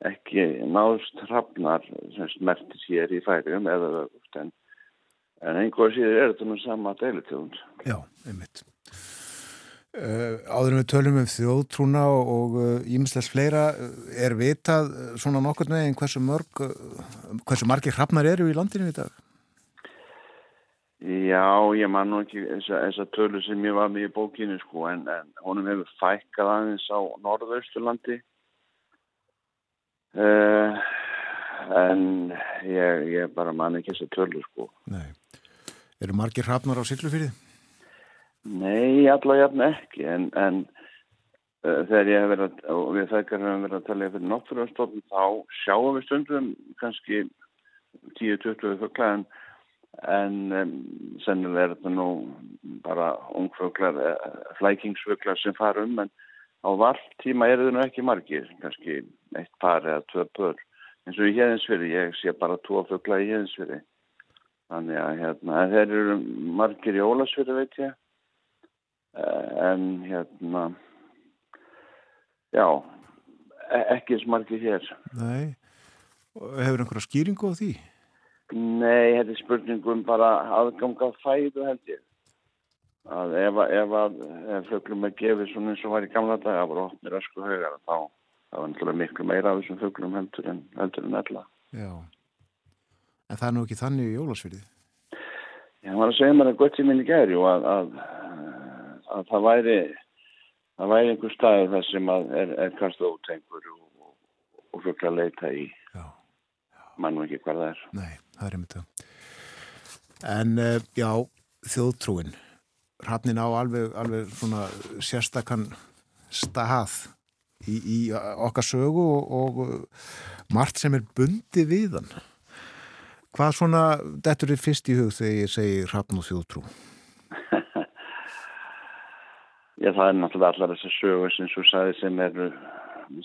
ekki náðust hrafnar sem smertir hér í færium eða en, en einhver síður er þetta nú sama deilutjóðund. Já, einmitt. Uh, áður en við tölum um þjóðtrúna og ímislegs uh, fleira er vitað svona nokkur neginn hversu mörg uh, hversu margir hrafnar eru í landinu í dag? Já, ég man nú ekki þessa tölu sem ég var með í bókinu sko en, en honum hefur fækkað aðeins á norðausturlandi en ég, ég bara man ekki þessa tölu sko. Nei, eru margir hrafnar á Siglufyrði? Nei, allavega ekki en, en uh, þegar ég hef verið að, og við þekkar hefum verið að tala fyrir náttúrulega þá sjáum við stundum kannski 10-20 fuggla en um, sennilega er þetta nú bara ungfuglar, flækingsfuglar sem fara um en á vartíma er það nú ekki margir, kannski eitt par eða tvö pör. Eins og í hefðinsfyrir, ég sé bara tvo fugla í hefðinsfyrir þannig að hérna, þeir eru margir í ólasfyrir veit ég en hérna já ekki eins margir hér Nei, hefur einhverja skýringu á því? Nei, þetta er spurningum bara aðganga fæðu held ég. Að ef, ef, ef föglum er gefið svona eins og var í gamla daga, það voru óttnir ösku haugar, þá, það var náttúrulega miklu meira af þessum fuglum heldur en, heldur en ella. Já, en það er nú ekki þannig í jólasfyrði? Ég var að segja mér að sem minni gæri og að, að, að það væri það væri einhver staður þar sem er, er kastu ótengur og, og, og fugla að leita í Já. mann og ekki hvað það er. Nei, það er einmitt það. En uh, já, þjóðtrúin, hrannin á alveg, alveg svona sérstakann stað í, í okkar sögu og, og margt sem er bundi við hann. Hvað svona, þetta er fyrst í hug þegar ég segi hrann og þjóðtrú? Já, það er náttúrulega allar þessar sögur sem svo sagði sem eru,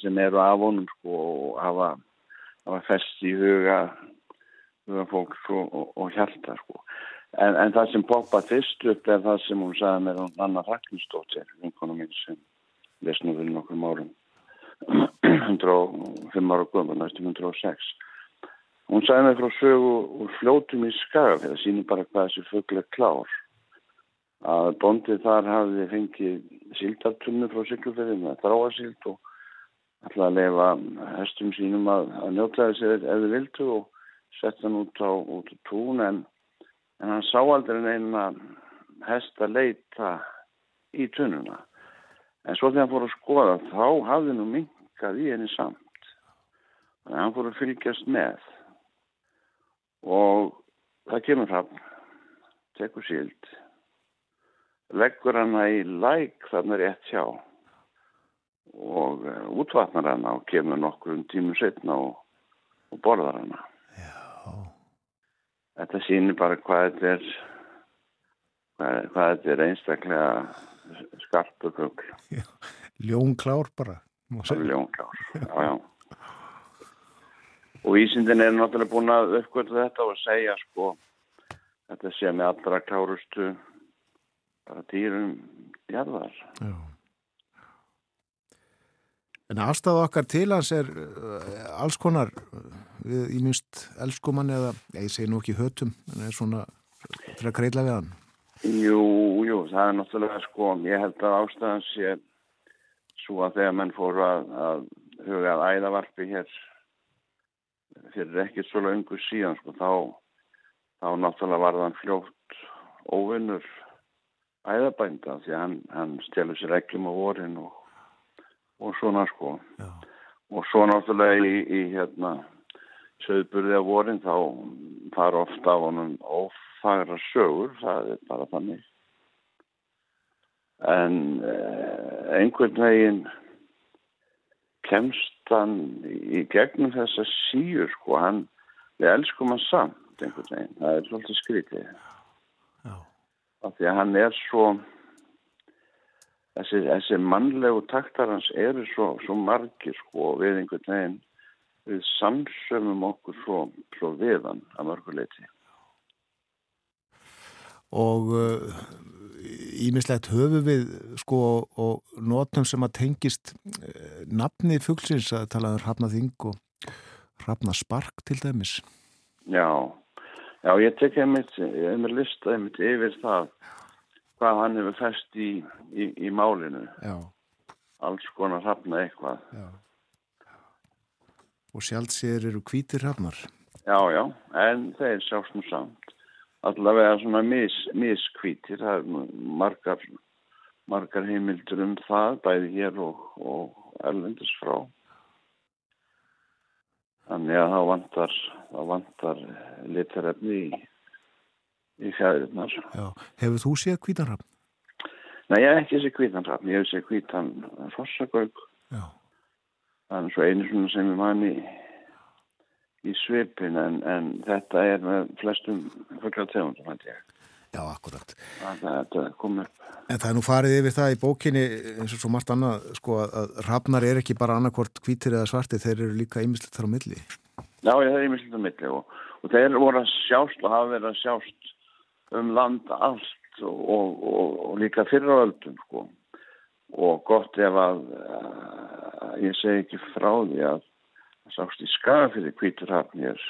sem eru af honum sko og hafa, hafa fest í huga, huga fólk sko, og, og hjarta sko. En, en það sem poppa fyrst upp er það sem hún sagði mér um Anna Rakklinsdóttir, vinkonum minn sem lesnum fyrir nokkrum árum, 105 ára guðum, næstum 106. Hún sagði mér frá sögu og fljótum í skaga, það sýnir bara hvað þessi fuggla klár að bondið þar hafði fengið síldartunnu frá syklufeyðinu að þráa síld og ætlaði að lefa hestum sínum að, að njóta þessi eða vildu og setja hann út á, út á tún en, en hann sá aldrei neina hest að leita í tunnuna. En svo þegar hann fór að skoða þá hafði nú minkað í henni samt. Þannig að hann fór að fylgjast með og það kemur fram, tekur síld leggur hana í læk þarna rétt hjá og uh, útvatnar hana og kemur nokkur um tímu setna og, og borðar hana. Já. Þetta sýnir bara hvað þetta er hvað, hvað þetta er einstaklega skarpu kugl. Ljón klár bara. Ljón klár, já, já. Og Ísindin er náttúrulega búin að uppgötu þetta og segja sko þetta sé með allra klárustu bara dýrum jarðar. Já. En afstæða okkar til hans er uh, alls konar við í minst elskumann eða, ég segi nú ekki hötum, en er svona fyrir að kreila við hann. Jú, jú, það er náttúrulega sko, ég held að ástæðan sé svo að þegar menn fóru að, að huga að æðavarpi hér fyrir ekkert svo langur síðan sko, þá, þá náttúrulega var þann fljótt óvinnur æðabænda því að hann, hann stjálur sér ekkjum á vorin og, og svona sko Já. og svo náttúrulega í, í hérna söðburði á vorin þá fara ofta á honum ófagra sögur, það er bara þannig en eh, einhvern veginn kemst hann í gegnum þessa síur sko, hann, við elskum hann samt einhvern veginn, það er svolítið skrítið. Af því að hann er svo þessi, þessi mannlegu taktar hans eru svo, svo margir sko við einhvern veginn við samsömmum okkur svo, svo við hann að mörguleiti og ímislegt uh, höfu við sko og notum sem að tengist uh, nafni fuggsins að tala um hrafnaþing og hrafnaspark til dæmis. Já, já ég tek einmitt, mér listað einmitt yfir það hvað hann hefur fest í, í, í málinu. Já, alls konar hrafna eitthvað. Já. Og sjálf sér eru hvítir hrafnar Já, já, en þeir sjást nú samt. Allavega svona mis, miskvítir það er margar margar heimildur um það bæði hér og, og erlendis frá þannig að það vantar vantar litarefni í, í fjæðirnar Já, hefur þú séð hvítan hrafn? Nei, ég hef ekki séð hvítan hrafn, ég hef séð hvítan fossagauk það er svo einu svona sem ég manni í svipin en, en þetta er með flestum fugglategundum hætti ég já, akkurat. Að þetta kom upp. En það er nú farið yfir það í bókinni eins og svo margt annað sko að hrafnar er ekki bara annarkvort hvítir eða svartir, þeir eru líka ýmislegt þar á milli. Já, ég það er mjög svolítið milli og, og þeir voru að sjást og hafa verið að sjást um land allt og, og, og líka fyrir á öldum sko. og gott ef að uh, ég segi ekki frá því að sást í skafið hvítur hafnir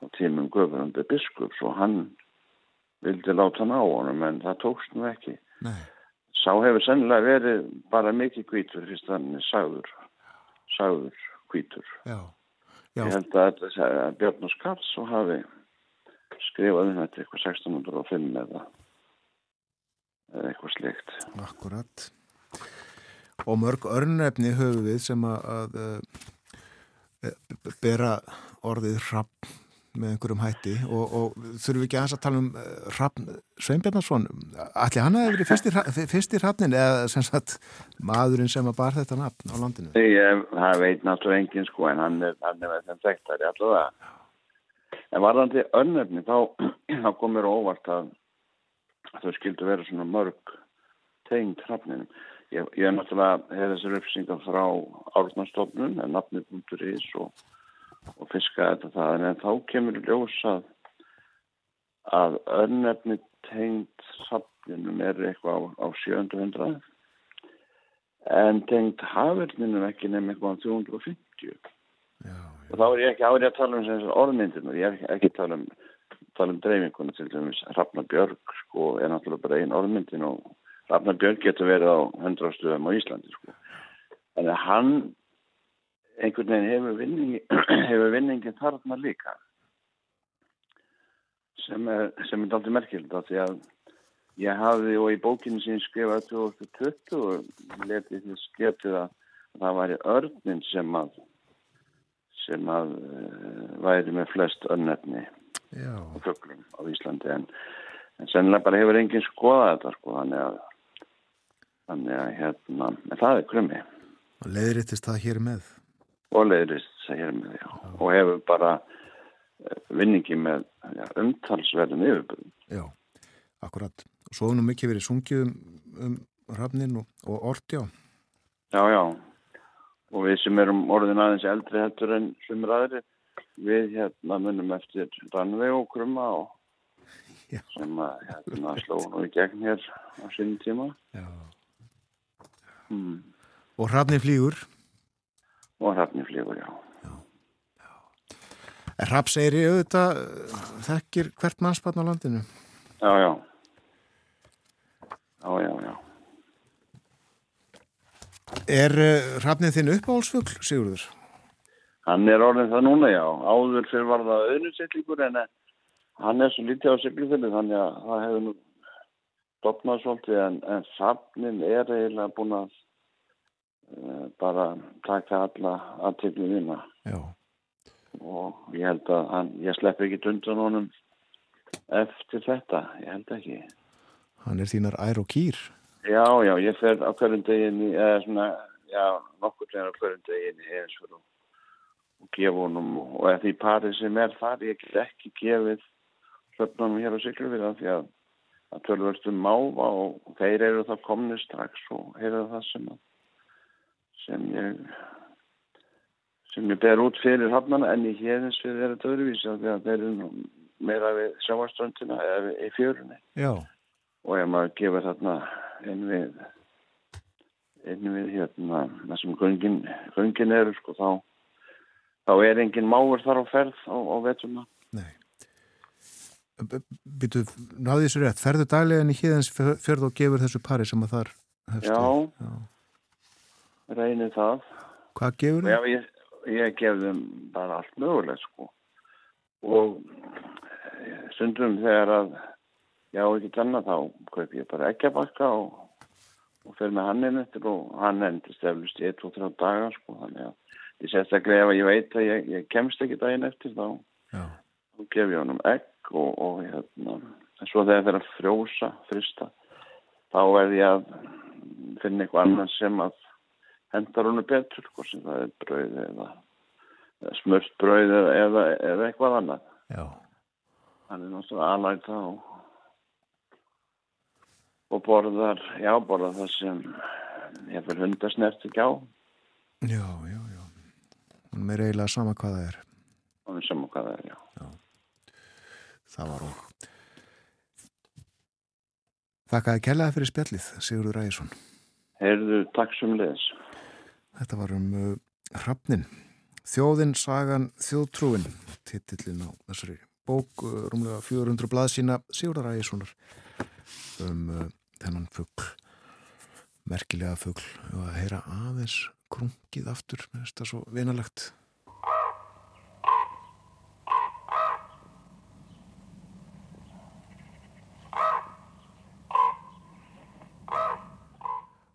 á tímum Guðbrandi biskups og hann vildi láta hann á honum en það tókst nú ekki Nei, sá hefur sennilega verið bara mikið hvítur fyrst hann er sagður sagður hvítur. Já. Já. Ég held að er Björn og Skars og hafi skrifað um þetta eitthvað 1605 eða, eitthvað slikt. Akkurat. Og mörg örnefni höfu við sem að, að, að bera orðið hrapp með einhverjum hætti og, og þurfum við ekki aðeins að tala um Raffn Sveinbjarnarsson allir hann hefur verið fyrst í hrappnin eða sem sagt maðurinn sem að bar þetta nafn á landinu? Ég, það veit náttúrulega enginn sko en hann er, hann er með þeim þekktari allavega en varðandi önnefni þá, þá komur óvart að þau skildu vera svona mörg tegnd hrappninum ég, ég er náttúrulega hefði þessar uppsingar frá árnastofnun en nafni.is og og fiska þetta það. En þá kemur ljós að önnefni tengd safninum er eitthvað á, á 700 en tengd hafverninum ekki nefn eitthvað á 350 já, já. og þá er ég ekki árið að tala um orðmyndinu, ég er ekki að tala um tala um dreifinguna til dæmis. Rafnabjörg sko er náttúrulega bara einn orðmyndin og Rafnabjörg getur verið á 100 stöðum á Íslandi sko. En hann einhvern veginn hefur vinningi hefur vinningin þarna líka. Sem er sem er aldrei merkild því að ég hafði og í bókinu sem skrifaði 2020 og letið því sketið að það væri örnin sem að sem að uh, væri með flest önnefni og föglum á Íslandi. En, en sennilega bara hefur enginn skoðað þetta sko þannig að þannig að hérna, en það er krummi. Og leiðriðtist það hér með og leiðrist segir með því og hefur bara eh, vinningi með ja, umtalsverðin yfirbyrðum. Já, akkurat. Svo nú mikið verið sungið um, um rafnin og, og orti á. Já, já. Og við sem erum orðin aðeins eldri heldur en svimur aðri, við hérna munum eftir Rannvei og Krumma og já. sem að hérna sló nú í gegn hér á sínum tíma. Já. Hmm. Og rafnin flýgur? Og hrafniflíkur, já. já, já. Hrafseyri auðvitað þekkir hvert mannspann á landinu? Já, já. Já, já, já. Er uh, hrafnið þinn uppáhalsfugl, Sigurður? Hann er orðin það núna, já. Áður fyrir var það auðvitað en eh, hann er svo lítið á siglufili þannig að það hefur nú dopnað svolítið en, en hrafnin er eiginlega búin að Eh, bara taka alla aðtöklu vinna og ég held að hann, ég slepp ekki undan honum eftir þetta, ég held ekki. Hann er þínar ær og kýr. Já, já, ég fer á hverjum deginni eða svona, já, nokkur teginn á hverjum deginni eins og, og gefa honum og ef því parið sem er þar, ég get ekki gefið hlöfnum hér á Siglufjörða því að að tölvörstum máva og þeir eru þá komni strax og heyrðu það sem að sem ég sem ég ber út fyrir hafnana en ég hefðins fyrir þeirra döðruvísi að þeir eru meira við sjáaströndina eða í fjörunni. Já. og ef maður gefur þarna inn við inn við hérna það sem göngin, göngin eru sko þá þá er engin máur þar á ferð á, á vettuna Nei. Býtu, náðu þessu rétt, ferðu daglega en í híðans ferðu og gefur þessu pari sem að þar hefstu Já, Já reynir það. Hvað gefur þið? Ég, ég gef þeim bara allt mögulegt sko og eh, stundum þegar að já ekki tanna þá kaup ég bara ekki að bakka og, og fer með hann inn eftir og hann endist eflust í 1-3 dagar sko þannig að ég sérstaklega ef ég veit að ég, ég kemst ekki daginn eftir þá, þá gef ég honum egg og, og hérna en svo þegar að frjósa, frista þá er ég að finna eitthvað annað sem að hendar húnu betur, hvort sem það er brauð eða, smurt brauð eða, eða, eða eitthvað annað. Já. Hann er náttúrulega aðlæta og, og borðar, já, borðar það sem fyrir hundasnert ekki á. Já, já, já. Hann er eiginlega sama hvað það er. Hann er sama hvað það er, já. já. Það var okk. Þakkaði kellaði fyrir spjallið, Sigurður Ræðisson. Heyrðu, takk sem leðis. Þetta var um uh, Hrafnin. Þjóðin, sagan, þjóðtrúin, titillin á þessari bók, uh, rúmlega 400 blaðsína, Sigurðar Ægissonar, um uh, þennan fuggl, merkilega fuggl, og að heyra aðeins krungið aftur, finnst það svo vinalegt.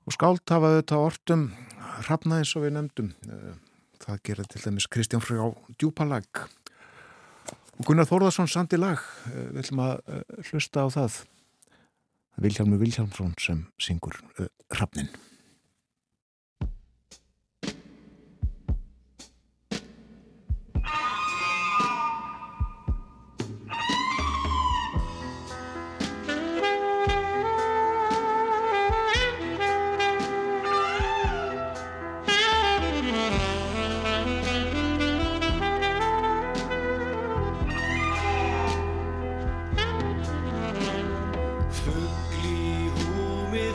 Og skált hafa þetta ortum hrafnaði svo við nefndum. Eh, það gerir til dæmis Kristján Frjá Djúpalag og Gunnar Þórðarsson sandi lag. Eh, við ætlum að eh, hlusta á það. Vilhelmur Vilhelmsson sem syngur hrafnin.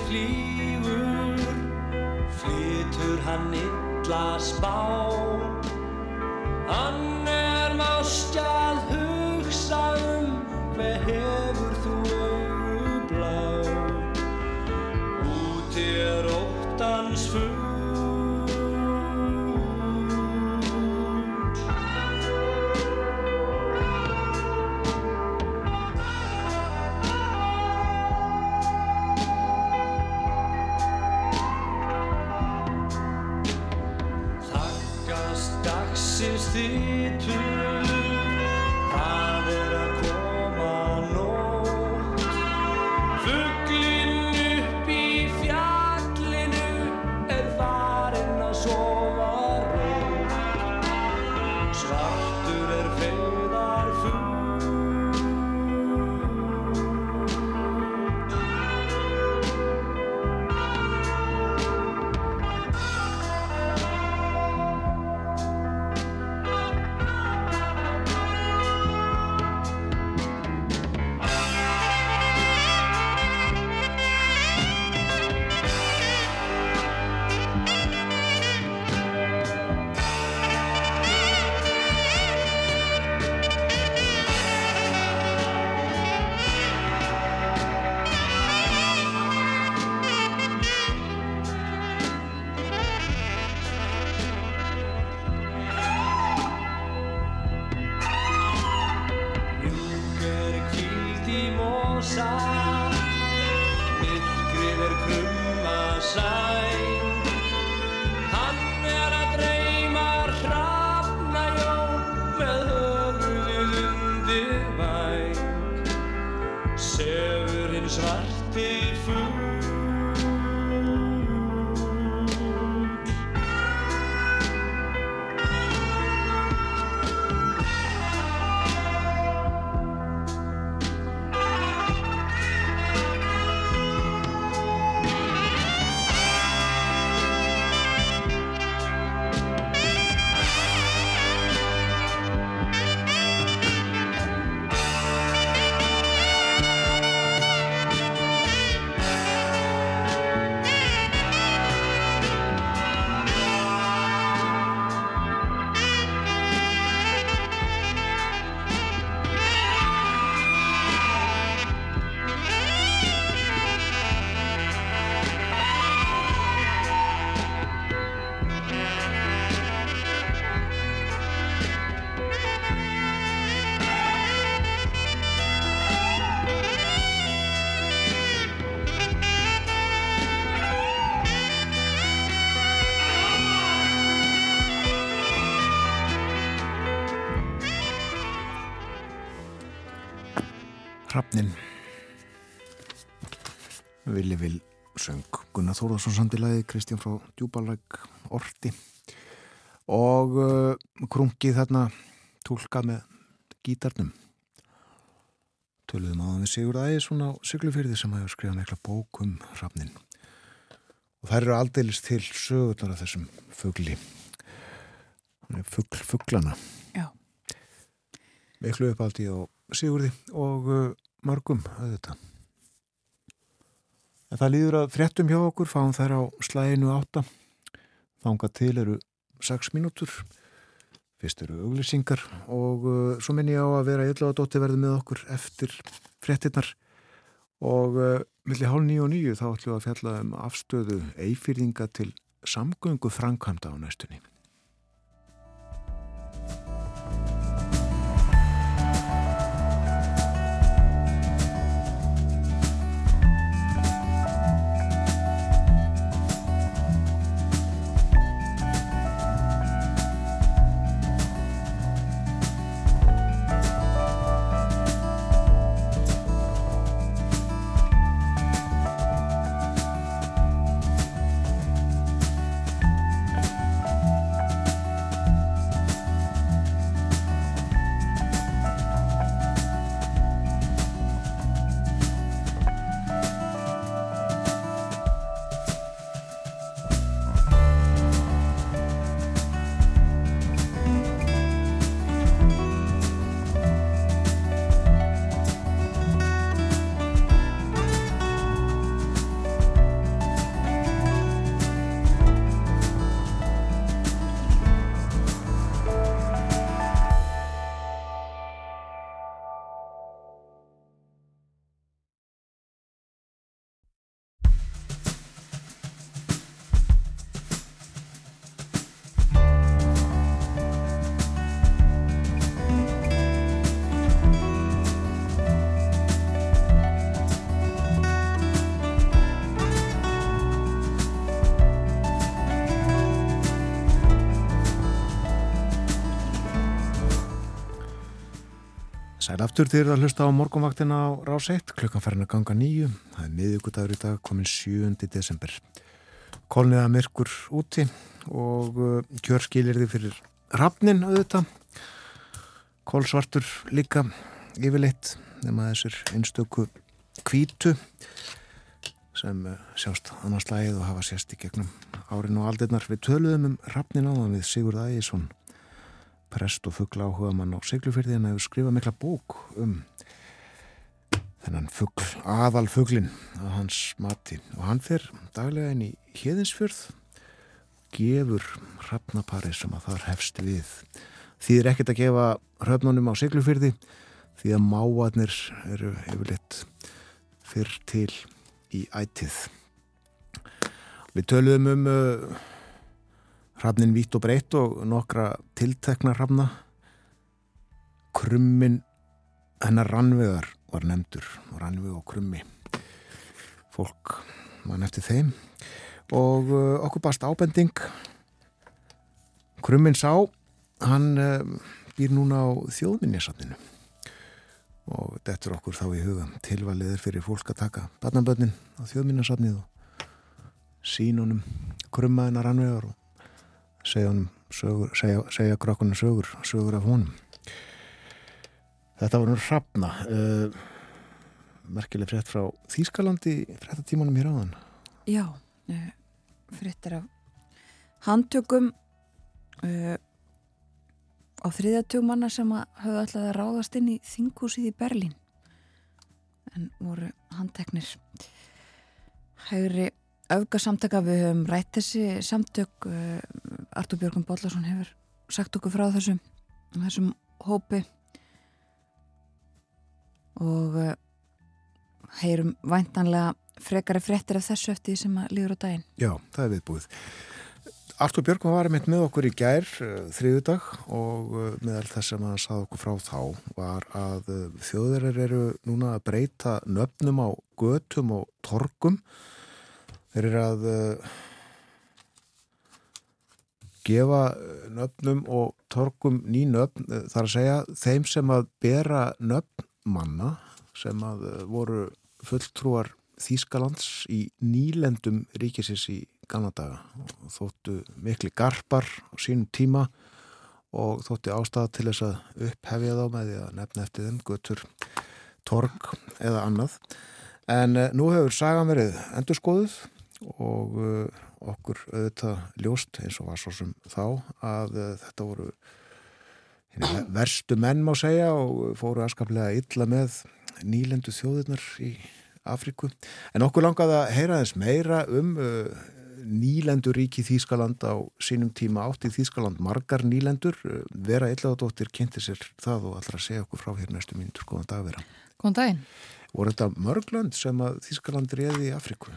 flýgur flytur hann illa spá. Annar má stjálf Hrafnin Vili Vil söng. Gunnar Þórðarsson samtilegði Kristján frá Djúbalag Orti. Og uh, krungið þarna tólkað með gítarnum. Töluðum aðan við Sigur Ægjesson á Siglufyrði sem hefur skrifað mikla bók um Hrafnin og það eru aldeilis til sögurnar af þessum fuggli fuggl, fugglana Já. Miklu uppaldi á Sigurði og uh, mörgum auðvitað. En það líður að fréttum hjá okkur, fáum þær á slæginu átta. Þánga til eru 6 mínútur. Fyrst eru auglýsingar og uh, svo minn ég á að vera illa á dótti verði með okkur eftir fréttinnar og uh, millir hálf nýju og nýju þá ætlum við að fjalla um afstöðu eifyrðinga til samgöngu framkvæmda á næstunni. Aftur þeir að hlusta á morgunvaktina á rás 1, klukkan farin að ganga nýju. Það er miðugudagur í dag, komin 7. desember. Kolniða myrkur úti og uh, kjörskilir þið fyrir rafnin auðvitað. Kólsvartur líka yfirleitt nema þessir einstöku kvítu sem uh, sjást annars lagið og hafa sérst í gegnum árin og aldirnar. Við töluðum um rafnin áðan við Sigurð Ægisson prest og fuggla áhuga mann á seglufyrði en hefur skrifað mikla bók um þennan fuggl, aðal fugglin að hans mati. Og hann fer daglega inn í híðinsfjörð gefur hrafnapari sem að þar hefst við. Því er ekkert að gefa hrafnunum á seglufyrði því að máarnir eru yfirleitt fyrr til í ætið. Við töluðum um uh, Hrafnin vítt og breytt og nokkra tiltekna hrafna. Krummin hennar rannvegar var nefndur, rannveg og krummi. Fólk mann eftir þeim og uh, okkur bast ábending. Krummin sá, hann uh, býr núna á þjóðminnisatninu og þetta er okkur þá í huga tilvaliðir fyrir fólk að taka barnaböndin á þjóðminnisatnið og sínunum krummaðina rannvegar og segja, sögur, segja, segja krokkunum sögur, sögur af honum. Þetta var nú hrafna, uh, merkileg frétt frá Þýskalandi, fréttatímanum hér áðan. Já, uh, fréttir af handtökum uh, á þriðatugmanna sem hafði alltaf að ráðast inn í þingúsið í Berlín en voru handteknir hægri öfgasamtaka við höfum rætt þessi samtök Artur Björgum Bóllarsson hefur sagt okkur frá þessum, þessum hópi og uh, heyrum væntanlega frekari frettir af þessu eftir því sem að líður á daginn. Já, það er viðbúið. Artur Björgum var meitt með okkur í gær uh, þriðudag og uh, meðal þess að maður sað okkur frá þá var að þjóðverðar eru núna að breyta nöfnum á götum og torgum þeir eru að gefa nöfnum og torkum ný nöfn uh, þar að segja þeim sem að bera nöfn manna sem að uh, voru fulltrúar Þýskalands í nýlendum ríkisins í gamla daga. Og þóttu mikli garpar á sínum tíma og þótti ástæða til þess að upphefja þá með því að nefna eftir þeim götur, torg eða annað. En nú hefur sagan verið endurskoðuð og okkur auðvitað ljóst eins og var svo sem þá að uh, þetta voru verstu menn má segja og fóru aðskaplega illa með nýlendu þjóðirnar í Afríku. En okkur langaði að heyra þess meira um uh, nýlendur ríki Þýskaland á sínum tíma átt í Þýskaland margar nýlendur. Vera Ellaðadóttir kynnti sér það og allra segja okkur frá hér næstu mínutur. Góðan dag vera. Góðan daginn. Voru þetta mörglönd sem að Þýskaland reyði í Afríku?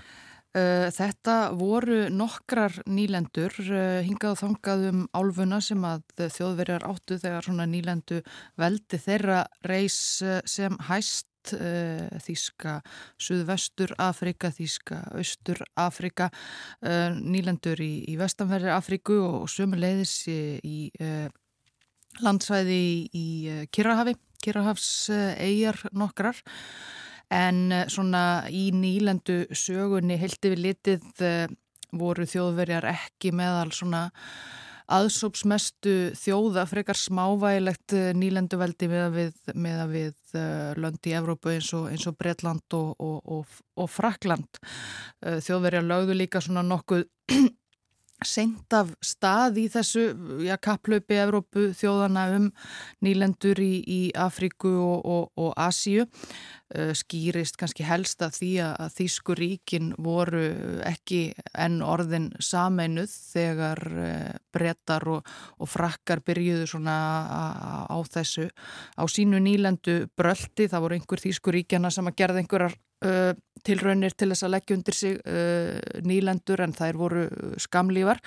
Uh, þetta voru nokkrar nýlendur uh, hingað og þangað um álfuna sem að þjóðverjar áttu þegar svona nýlendu veldi þeirra reys uh, sem hæst Þíska Suðvestur Afrika, Þíska Östur Afrika, nýlendur í, í vestanverðir Afriku og sömuleiðis í, í landsvæði í Kirrahafi, Kirrahafs eigjar nokkrar En eh, svona í nýlendu sögunni heldur við litið eh, voru þjóðverjar ekki meðal svona aðsópsmestu þjóða frekar smávægilegt eh, nýlendu veldi með að við, með að við löndi í Evrópu eins og, og Breitland og, og, og Frakland. Þjóðverjar lögðu líka svona nokkuð senkt af stað í þessu ja, kapplaupi Evrópu þjóðana um nýlendur í, í Afríku og Asíu. Eh, skýrist kannski helst að því að Þýskuríkin voru ekki enn orðin sameinuð þegar eh, brettar og, og frakkar byrjuðu svona á þessu á sínu nýlendu bröldi, það voru einhver Þýskuríkjana sem að gerða einhverjar uh, tilraunir til þess að leggja undir sig uh, nýlendur en þær voru skamlívar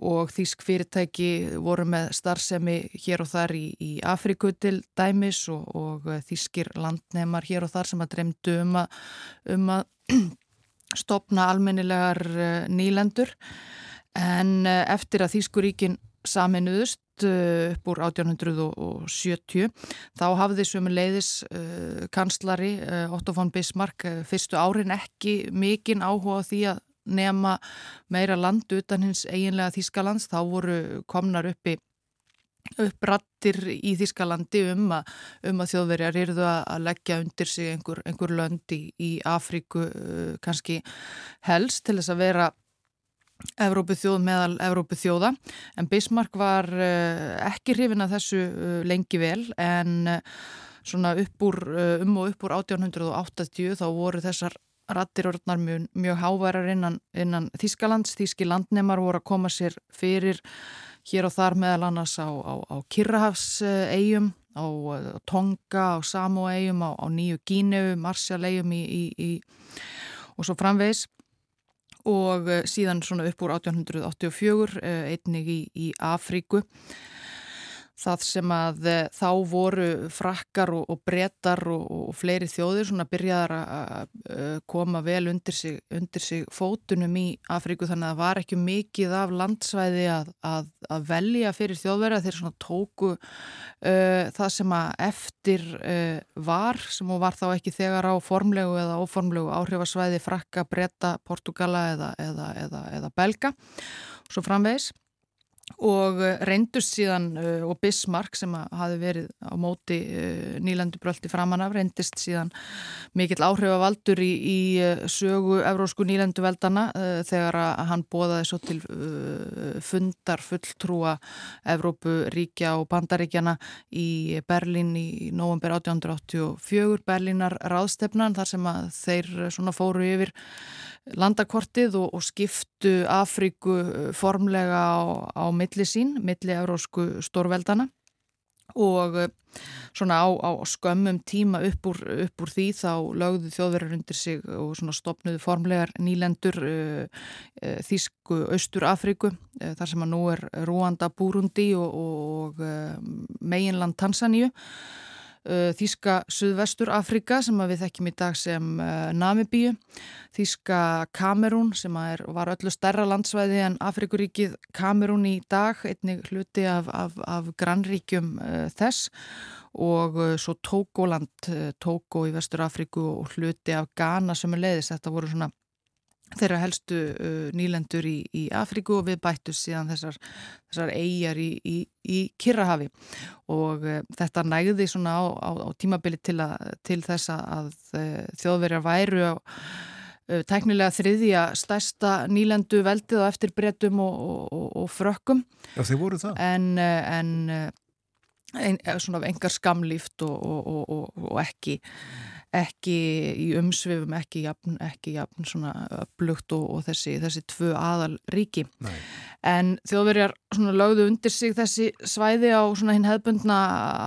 og þýsk fyrirtæki voru með starfsemi hér og þar í, í Afriku til dæmis og, og þýskir landnemar hér og þar sem að dremdu um að, um að stopna almennilegar eh, nýlendur. En eftir að Þýskuríkin saminuðust eh, upp úr 1870 þá hafði sömu leiðis uh, kanslari uh, Otto von Bismarck fyrstu árin ekki mikinn áhuga því að nema meira land utan hins eiginlega Þískalands þá voru komnar uppi upprattir í Þískalandi um að, um að þjóðverjar eruðu að leggja undir sig einhver, einhver lönd í, uh, kannski helst til þess að vera Evrópu þjóð meðal Evrópu þjóða en Bismarck var uh, ekki hrifin að þessu uh, lengi vel. En uh, svona upp úr, um og upp úr 1880 þá voru þessar rattir orðnar mjög, mjög háværar innan, innan Þískalands. Þíski landnemar voru að koma sér fyrir hér og þar meðal annars á, á, á Kirrahafs-eigum, á Tonga, á Samoa-eigum, á, á Nýju Gíneu, Marsjál-eigum og svo framvegs og eh, síðan svona upp úr 1884 eh, einnig í, í Afríku það sem að eh, þá voru frakkar og, og brettar og, og fleiri þjóðir svona byrjaðar að koma vel undir sig, undir sig fótunum í Afríku. Þannig að það var ekki mikið af landsvæði að, að, að velja fyrir þjóðverða þeir svona tóku uh, það sem að eftir uh, var sem var þá ekki þegar á formlegu eða óformlegu áhrifasvæði frakka, bretta, portugala eða, eða, eða, eða belga svo framvegs og eh, reyndust síðan uh, og Bismarck sem hafi verið á móti uh, nýlendubröldi framanaf reyndist síðan mikill áhrifavaldur í, í sögu evrósku nýlenduveldana þegar hann bóðaði svo til fundar fulltrúa Evrópuríkja og Bandaríkjana í Berlín í november 1884 Berlínar ráðstefnan þar sem að þeir svona fóru yfir landakortið og, og skiptu Afríku uh, formlega á, á milli sín, milli eurósku stórveldana og uh, svona á, á skömmum tíma upp úr, upp úr því þá lögðu þjóðverðar undir sig og svona stopnuðu formlegar nýlendur uh, uh, Þísku Östur Afríku uh, þar sem að nú er Rúanda Búrundi og, og meginland Tansaníu Þíska Suðvestur Afrika sem við þekkjum í dag sem uh, Namibíu, Þíska Kamerún sem er, var öllu stærra landsvæði en Afrikuríkið Kamerún í dag, einnig hluti af, af, af grannríkjum uh, þess. Og uh, svo Tókóland, uh, Tókó í Vestur Afriku og hluti af Ghana sem er leiðis, þetta voru svona þeirra helstu uh, nýlendur í, í Afríku og við bættum síðan þessar, þessar eigjar í, í, í Kirrahafi og uh, þetta nægði svona á, á, á tímabili til, til þess að uh, þjóðverjar væru á uh, tæknilega þriðja stærsta nýlendu veldið á eftir brettum og, og, og frökkum. Já þeir voru það. En, uh, en uh, ein, svona engar skamlíft og, og ekki ekki í umsvifum, ekki jafn, ekki jafn svona upplugt og, og þessi, þessi tvö aðal ríki. Nei. En þjóðverjar svona lögðu undir sig þessi svæði á svona hinn hefbundna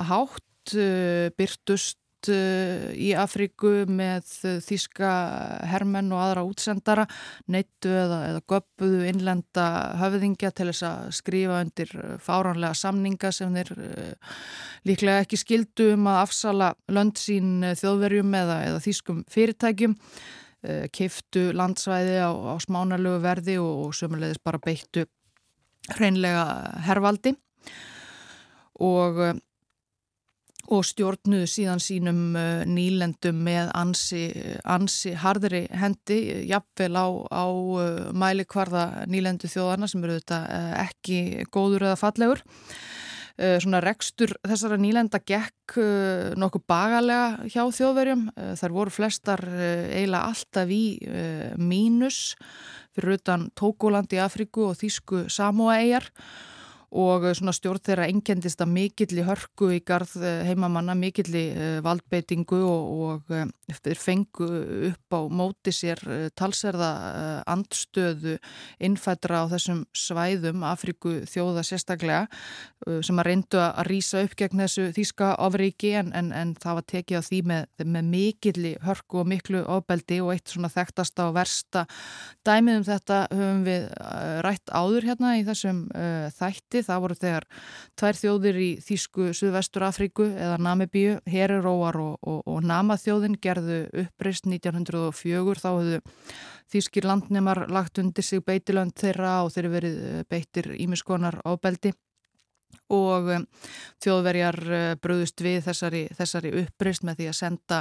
hátt, uh, byrtust út uh, í Afríku með þíska hermenn og aðra útsendara, neittu eða, eða göppuðu innlenda höfðingja til þess að skrifa undir fáránlega samninga sem þeir líklega ekki skildu um að afsala lönd sín þjóðverjum eða, eða þískum fyrirtækjum kiftu landsvæði á, á smánarlegu verði og, og sömulegis bara beittu hreinlega hervaldi. Og, eh, og stjórnuðu síðan sínum eh, nýlendum með ansi, ansi hardri hendi, jafnvel á, á eh, mælikvarða nýlendu þjóðana sem eru þetta ekki góður eða fallegur. Svona rekstur þessara nýlenda gekk nokkuð bagalega hjá þjóðverjum. Þar voru flestar eiginlega alltaf í mínus fyrir utan Tókóland í Afriku og Þísku Samóaeigjar og eh, svona stjórn þeirra engendist að mikill í hörku í garð eh, heimamanna, mikill í eh, valdbeitingu og, og þeir fengu upp á móti sér talserða andstöðu innfættra á þessum svæðum Afriku þjóða sérstaklega sem að reyndu að rýsa upp gegn þessu þýska ofriki en, en, en það var tekið á því með, með mikill í hörku og miklu ofbeldi og eitt svona þekktasta og versta dæmið um þetta höfum við rætt áður hérna í þessum þætti það voru þegar tvær þjóðir í Þísku Suðvestur Afríku eða Namibíu, Heriróar og, og, og Namaþjóðin gerðu uppreist 1904 þá hefðu Þískir landnemar lagt undir sig beitilönd þeirra og þeir verið eh, beittir ímiskonar ábeldi og um, þjóðverjar uh, bröðust við þessari, þessari uppreist með því að senda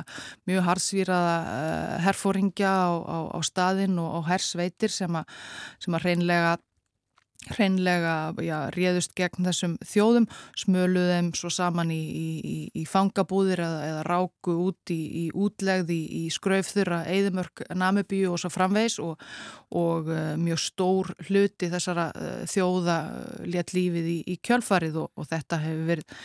mjög harsvíraða uh, herfóringja á, á, á staðin og á hersveitir sem að, sem að reynlega hreinlega já, réðust gegn þessum þjóðum, smöluð þeim svo saman í, í, í fangabúðir eða, eða ráku út í, í útlegði í skraufþurra Eidimörk, Namibíu og svo framvegs og, og uh, mjög stór hluti þessara uh, þjóða uh, létt lífið í kjölfarið og, og þetta hefur verið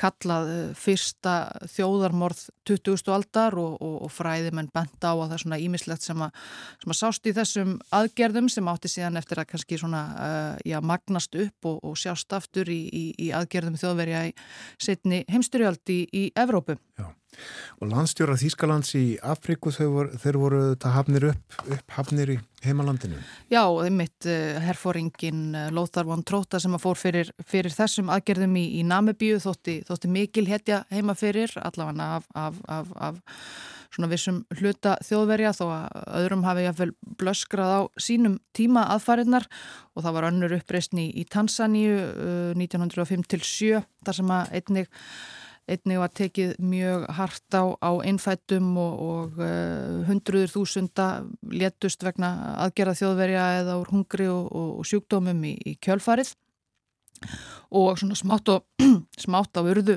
kallað fyrsta þjóðarmorð 20. aldar og, og fræðimenn benda á að það er svona ímislegt sem að, sem að sást í þessum aðgerðum sem átti síðan eftir að kannski svona já, magnast upp og, og sjást aftur í, í, í aðgerðum þjóðverja í setni heimstyrjaldi í, í Evrópu. Já, og landstjóra Þýskalands í Afriku voru, þeir voru þetta hafnir upp, upp hafnir í heimalandinu. Já, þeim mitt uh, herfóringin uh, Lothar von Tróta sem að fór fyrir, fyrir þessum aðgerðum í, í Namibíu þótti, þótti mikil hetja heima fyrir allavega af, af, af, af svona vissum hluta þjóðverja þó að öðrum hafi jáfnvel blöskrað á sínum tíma aðfarinnar og það var önnur uppreysni í Tansaníu uh, 1905-07 þar sem að einnig einnig var tekið mjög hart á, á innfættum og, og uh, hundruður þúsunda léttust vegna aðgerða þjóðverja eða úr hungri og, og sjúkdómum í, í kjölfarið. Og svona smátt og smátt á urðu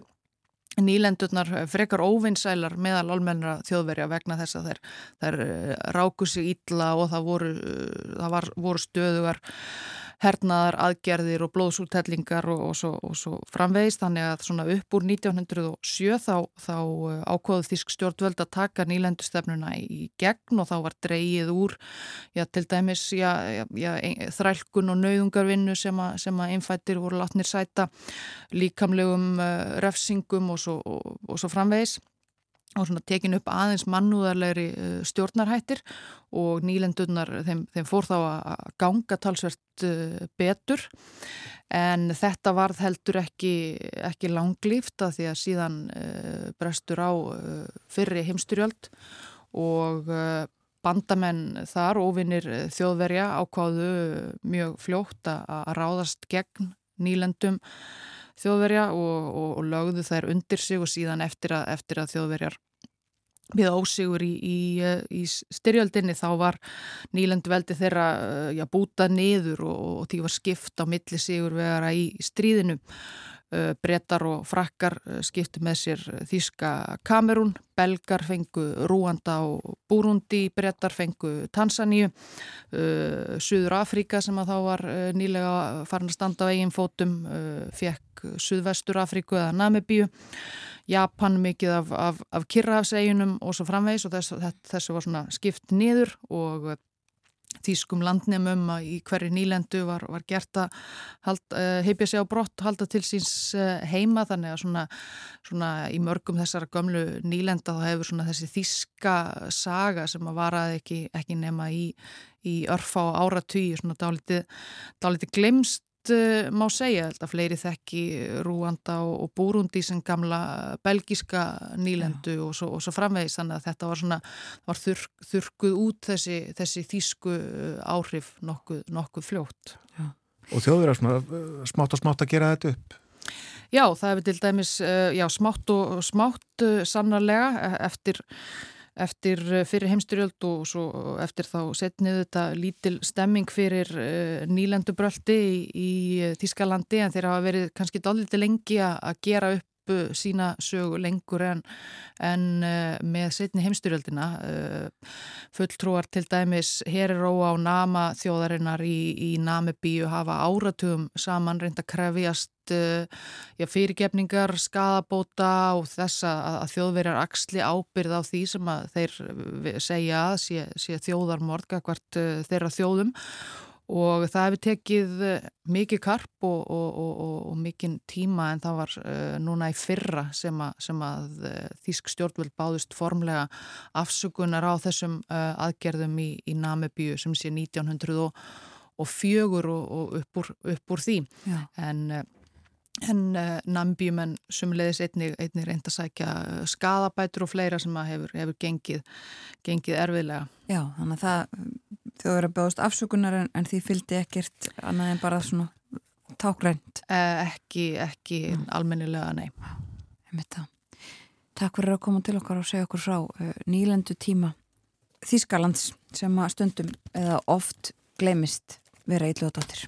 nýlendurnar frekar óvinnsælar meðal almennra þjóðverja vegna þess að þær, þær eh, ráku sig ítla og það voru, eh, það var, voru stöðugar hernaðar, aðgerðir og blóðsúrtellingar og, og, svo, og svo framvegist þannig að svona upp úr 1907 þá, þá eh, ákváðu Þísk stjórnvöld að taka nýlendustefnuna í gegn og þá var dreyið úr já, til dæmis já, já, þrælkun og nauðungarvinnu sem að, sem að einfættir voru látnir sæta líkamlegum uh, refsingum og svo, og svo framvegis og svona tekin upp aðeins mannúðarlegri uh, stjórnarhættir og nýlendurnar þeim, þeim fór þá að ganga talsvert uh, betur. En þetta varð heldur ekki, ekki langlýft að því að síðan uh, brestur á fyrri heimstyrjöld og bandamenn þar, ofinnir þjóðverja ákváðu mjög fljótt að ráðast gegn nýlendum þjóðverja og, og, og lögðu þær undir sig og síðan eftir að, eftir að þjóðverjar við ósigur í, í, í styrjöldinni þá var nýlendu veldi þeirra já, búta niður og, og því var skipt á milli sigur vegara í stríðinu brettar og frakkar skiptu með sér Þíska Kamerún, belgar fengu Rúanda og Búrundi, brettar fengu Tansaníu, Suður Afríka sem að þá var nýlega farin að standa á eigin fótum, fekk Suðvestur Afríku eða Namibíu. Japan mikið af, af, af Kirrahafseginum og svo framvegs og þess, þessu var svona skipt niður og tískum landnemum að í hverju nýlendu var, var gert að uh, heipja sig á brott, halda til síns uh, heima. Þannig að svona, svona í mörgum þessara gömlu nýlenda þá hefur svona þessi þíska saga sem að varaði ekki, ekki nema í, í örfa og áratví svona dálítið glemst uh, má segja að fleiri þekki Rúanda og, og Búrundi sem gamla belgiska nýlendu og svo, og svo framvegis þannig að þetta var svona var þurr, þurkuð út þessi, þessi þýsku áhrif nokkuð, nokkuð fljótt Já. Og þjóður er smátt og smátt að gera þetta upp? Já, það hefur til dæmis já, smátt og smátt sannarlega e, eftir eftir eh, fyrir heimstyrjöld og svo eftir þá setniðu þetta lítil stemming fyrir uh, nýlendubröldi í, í eh, Þískalandi en þeir hafa verið kannski dálítið lengi að gera upp sína sögu lengur en, en uh, með setni heimstyrjöldina uh, fulltrúar til dæmis Heriró á nama þjóðarinnar í, í Namibíu hafa áratugum saman reynda krefjast uh, já, fyrirgefningar, skadabóta og þess að, að þjóðverjar axli ábyrð á því sem þeir segja að sé, sé þjóðarmord hvert þeirra þjóðum og það hefur tekið eh, mikið karp og, og, og, og mikið tíma en það var uh, núna í fyrra sem að, sem að uh, Þísk stjórnvöld báðust formlega afsökunar á þessum uh, aðgerðum í, í Namibíu sem sé 1904 og upp úr, upp úr því Já. en en uh, Nambíumenn sumleðis einnig, einnig reynd að sækja skadabætur og fleira sem hefur, hefur gengið, gengið erfiðlega. Já, þannig að það þau eru að bjóðast afsökunar en, en því fylgdi ekkert annað en bara svona tákrænt. Eh, ekki, ekki mm. almennilega, nei. Takk fyrir að koma til okkar og segja okkur frá uh, nýlendu tíma Þískalands sem að stundum eða oft glemist vera eitthvað cutting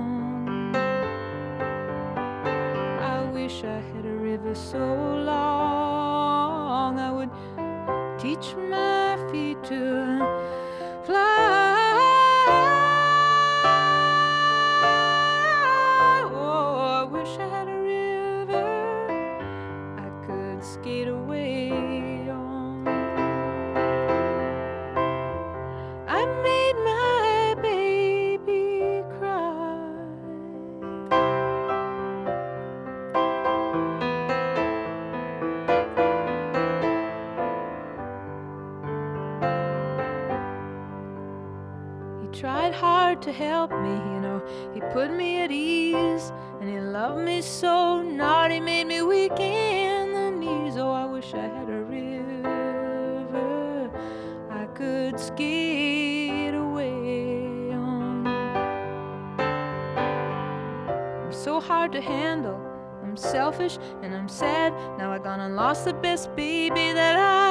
Wish I had a river so long I would teach my feet to fly. To help me, you know. He put me at ease, and he loved me so. Naughty made me weak in the knees. Oh, I wish I had a river I could skate away on. I'm so hard to handle. I'm selfish and I'm sad. Now I gone and lost the best baby that I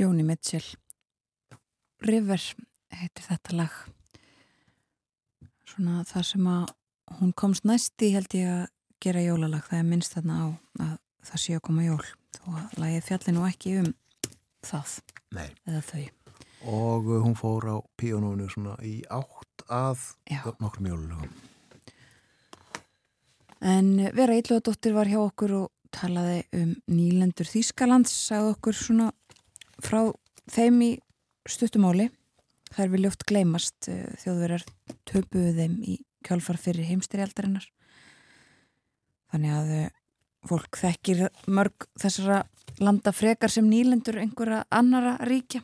Joni Mitchell. River heitir þetta lag. Svona það sem að hún komst næst í held ég að gera jólalag. Það er minnst þarna á að það sé að koma jól. Þó að lagið fjalli nú ekki um það Nei. eða þau. Og uh, hún fór á píónónu svona í átt að nokkrum jólulögum En Vera Ílluðadóttir var hjá okkur og talaði um nýlendur Þýskalands, sagði okkur svona frá þeim í stuttumáli. Er við ljótt gleymast eh, þjóðverjar töpuðu þeim í kjálfar fyrir heimstyrjaldarinnar. Þannig að eh, fólk þekkir mörg þessara landa frekar sem nýlendur einhverja annara ríkja.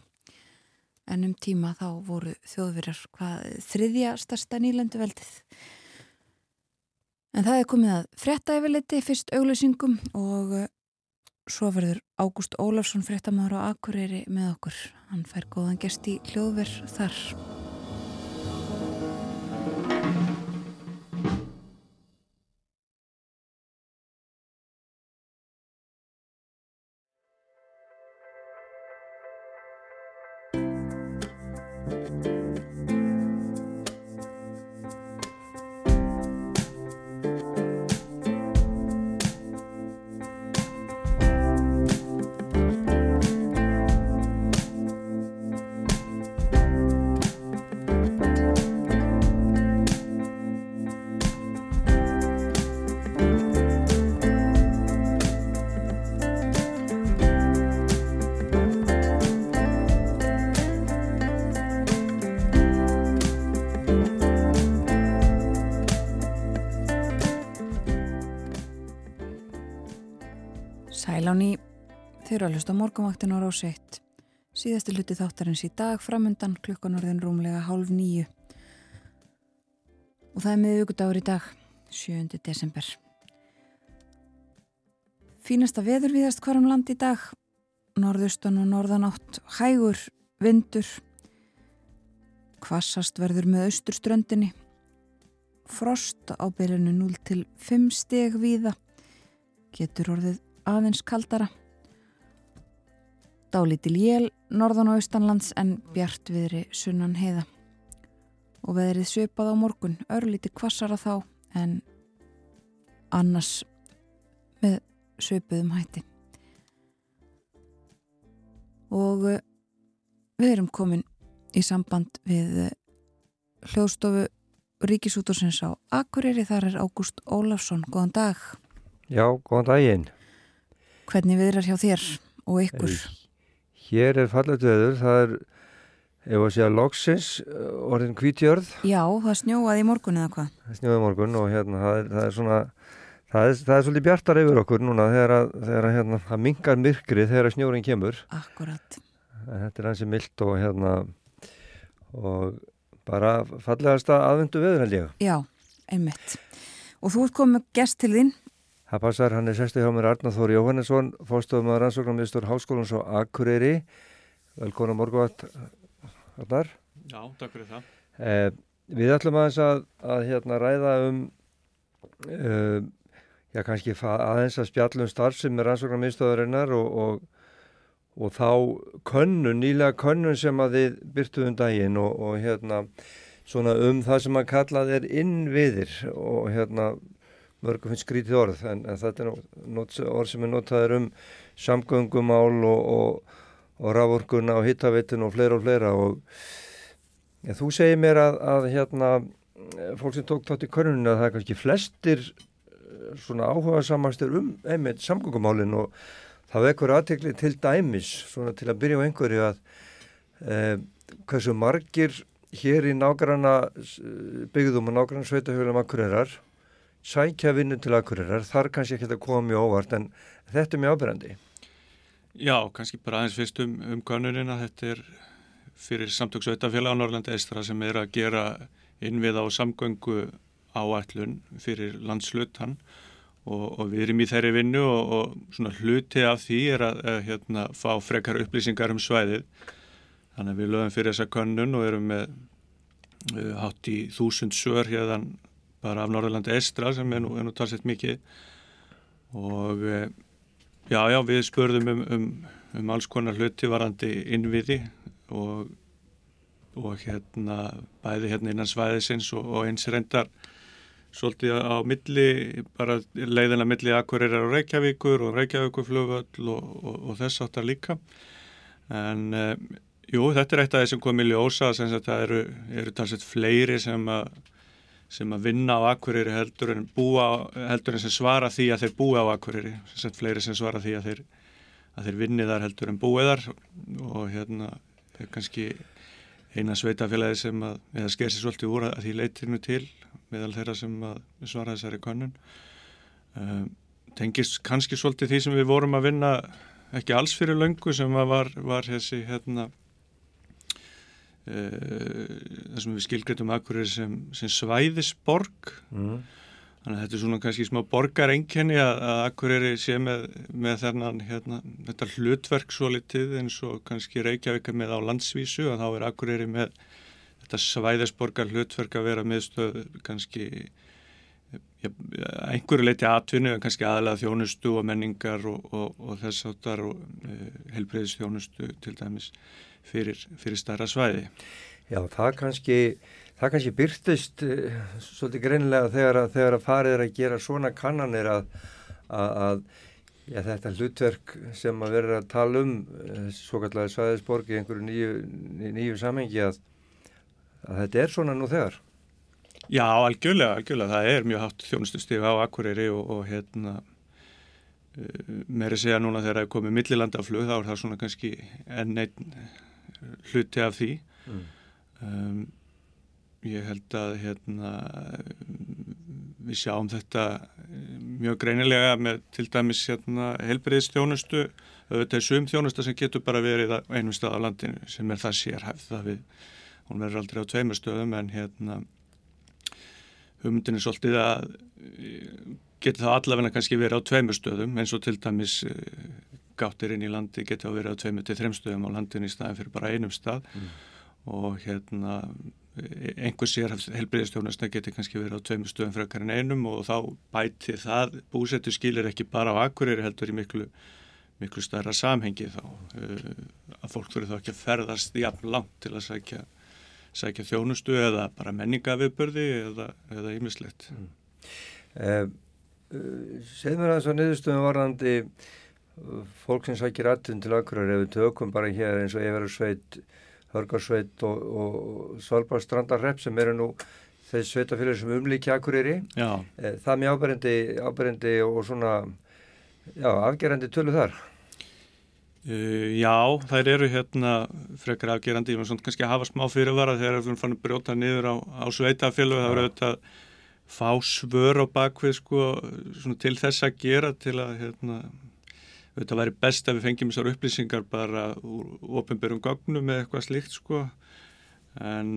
En um tíma þá voru þjóðverjar hvað þriðja stærsta nýlendu veldið. En það er komið að frétta yfirleiti fyrst auglýsingum og uh, svo verður Ágúst Ólafsson fréttamaður á Akureyri með okkur. Hann fær góðan gest í hljóðverð þar. Þeir eru að hlusta á morgunvaktin á Rós 1. Síðasti hluti þáttarins í dag framundan klukkan orðin rúmlega hálf nýju. Og það er miðugudagur í dag, 7. desember. Fínasta veður viðast hvarum land í dag. Norðustan og norðanátt, hægur, vindur. Kvassast verður með austurströndinni. Frost á byrjunu 0 til 5 steg víða. Getur orðið aðeins kaldara. Dálítil jél norðan og austanlands en bjart viðri sunnan heiða. Og veðrið svipað á morgun, örlíti kvassara þá en annars með svipuðum hætti. Og eh, við erum komin í samband við eh, hljóðstofu Ríkisútursins á Akureyri, þar er Ágúst Ólafsson. Góðan dag. Já, góðan daginn. Hvernig viðrar hjá þér og ykkur? Hér er fallet veður, það er, ef að segja, loksins, uh, orðin hvítjörð, Já, það snjóaði í morgun eða hvað? það snjóði morgun og hérna, það er, það er svona, það er, það er svolítið bjartar yfir okkur núna þegar að, þegar að hérna, það mingar myrkrið þegar að snjórin kemur. Akkurat. Þetta er hansi mildt og hérna, og bara fallegasta aðvendu veður held ég. Já, einmitt. Og þú ert komið gest til þín. Það passar, hann er sestu hjá mér Arnar Þóri Jóhannesson, fórstofum að rannsóknarmiðstur Háskólans á Akureyri. Velkona morguvart, Arnar. Já, takk fyrir það. Eh, við ætlum aðeins að, að hérna, ræða um, uh, já kannski aðeins að spjallum starf sem er rannsóknarmiðstöðarinnar og, og, og þá könnun, nýlega könnun sem að þið byrtuðum daginn og, og hérna svona um það sem að kallað er innviðir og hérna mörgum finnst skrítið orð en, en þetta er not, orð sem er notaður um samgöngumál og, og, og rávorkuna og hittavitin og fleira og fleira og ja, þú segir mér að, að hérna fólk sem tók þátt í körnuninu að það er kannski flestir eh, svona áhuga samanstur um einmitt samgöngumálin og það vekur aðtekli til dæmis svona til að byrja á einhverju að eh, hversu margir hér í nágranna byggðum og nágranna sveitahjóðum akkurirar sækja vinnu til akkurirar þar kannski ekki þetta koma mjög óvart en þetta er mjög ábyrgandi Já, kannski bara aðeins fyrst um, um konurinn að þetta er fyrir samtöksveitafélag á Norrlanda Eistra sem er að gera innvið á samgöngu áætlun fyrir landslutan. Og, og við erum í þeirri vinnu og, og svona hluti af því er að, að hérna, fá frekar upplýsingar um svæðið. Þannig að við lögum fyrir þessa könnun og erum með uh, hátt í þúsund sör hérna bara af Norðurlandi Estra sem er nú, nú talsett mikið. Og uh, já, já, við spörðum um, um, um alls konar hluti varandi innviði og, og hérna bæði hérna innan svæðisins og, og eins reyndar svolítið á milli, bara leiðina milli Akureyrar og Reykjavíkur og Reykjavíkurflugvöll og, og þess áttar líka. En um, Jú, þetta er eitt af því sem kom í ljósa sem það eru, eru talsett fleiri sem að, sem að vinna á akkurýri heldur heldur en sem svara því að þeir búa á akkurýri sem fleiri sem svara því að þeir, þeir vinni þar heldur en búiðar og hérna er kannski eina sveitafélagi sem að eða sker sér svolítið úr að því leytirinu til meðal þeirra sem svara þessari konun um, tengist kannski svolítið því sem við vorum að vinna ekki alls fyrir löngu sem var, var þessi hérna Eh, þar sem við skilgreitum akkurir sem, sem svæðisborg mm. þannig að þetta er svona kannski smá borgarengjani að, að akkurir sé með, með þennan hérna, þetta hlutverk svo litið eins og kannski Reykjavík með á landsvísu að þá er akkurir með þetta svæðisborgar hlutverk að vera meðstöð kannski ja, einhverju leiti atvinnu en kannski aðalega þjónustu og menningar og, og, og þess áttar og e, eh, helbreyðis þjónustu til dæmis fyrir, fyrir starra svæði. Já, það kannski, það kannski byrtist uh, svolítið greinilega þegar að, þegar að farið er að gera svona kannanir að, að, að já, þetta hlutverk sem að vera að tala um uh, svo kallega svæðisborg í einhverju nýju, nýju samhengi að þetta er svona nú þegar. Já, algjörlega, algjörlega. Það er mjög hátt þjónustustíf á Akureyri og, og hérna uh, meiri segja núna þegar það er komið millilandaflug þá er það svona kannski enn einn hluti af því mm. um, ég held að hérna, við sjáum þetta mjög greinilega með til dæmis hérna, helbriðstjónustu þetta er sum þjónusta sem getur bara verið einum stað á landinu sem er það sérhæft það við, hún verður aldrei á tveimur stöðum en hérna hugmyndin er svolítið að getur það allavegna kannski verið á tveimur stöðum eins og til dæmis gáttir inn í landi geti á verið á tveimu til þrem stöðum á landinu í staðin fyrir bara einum stað mm. og hérna einhver sér helbriðistjónasna geti kannski verið á tveimu stöðum frekar en einum og þá bæti það búsettu skilir ekki bara á akkurir heldur í miklu, miklu starra samhengi þá uh, að fólk fyrir þá ekki að ferðast jafn langt til að sækja, sækja þjónustu eða bara menningaviðbörði eða ímislegt mm. uh, uh, Segð mér að þess að niðurstöðum varðandi fólk sem sækir aðtun til akkurar ef við tökum bara hér eins og Everursveit, Hörgarsveit og, og Svalbardstrandarrepp sem eru nú þessi sveitafélag sem umlíkja akkurýri eh, það er mjög áberendi, áberendi og svona já, afgerandi tölu þar. Uh, Já, þær eru hérna frekar afgerandi, ég var svona kannski að hafa smá fyrirvara þegar við fann að brjóta niður á, á sveitafélag, það voru auðvitað fá svör á bakvið sko, til þess að gera til að hérna þetta væri best að við fengjum þessar upplýsingar bara úr ofinberum gögnum eða eitthvað slíkt sko. En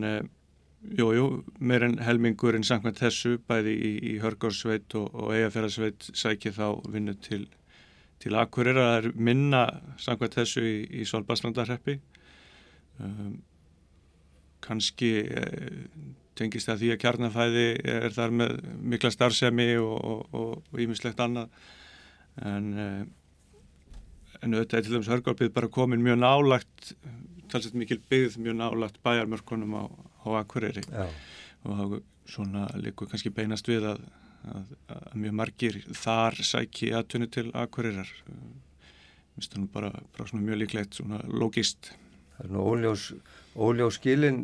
jújú, jú, meir en helmingurinn samkvæmt þessu bæði í, í Hörgársveit og, og Eigafjörðarsveit sækir þá vinnu til, til Akkurir að það er minna samkvæmt þessu í, í Solbaslandarheppi um, kannski eh, tengist það því að kjarnafæði er þar með mikla starfsemi og ímislegt annað. En eh, en auðvitað er til dæmis hörgálpið bara komin mjög nálagt talsett mikil byggð mjög nálagt bæjarmörkunum á, á Akureyri. Já. og svona líkur kannski beinast við að, að, að mjög margir þar sæki aðtunni til akkurirar minnst nú bara, bara svona mjög líklegt svona logist Það er nú óljós, óljós skilin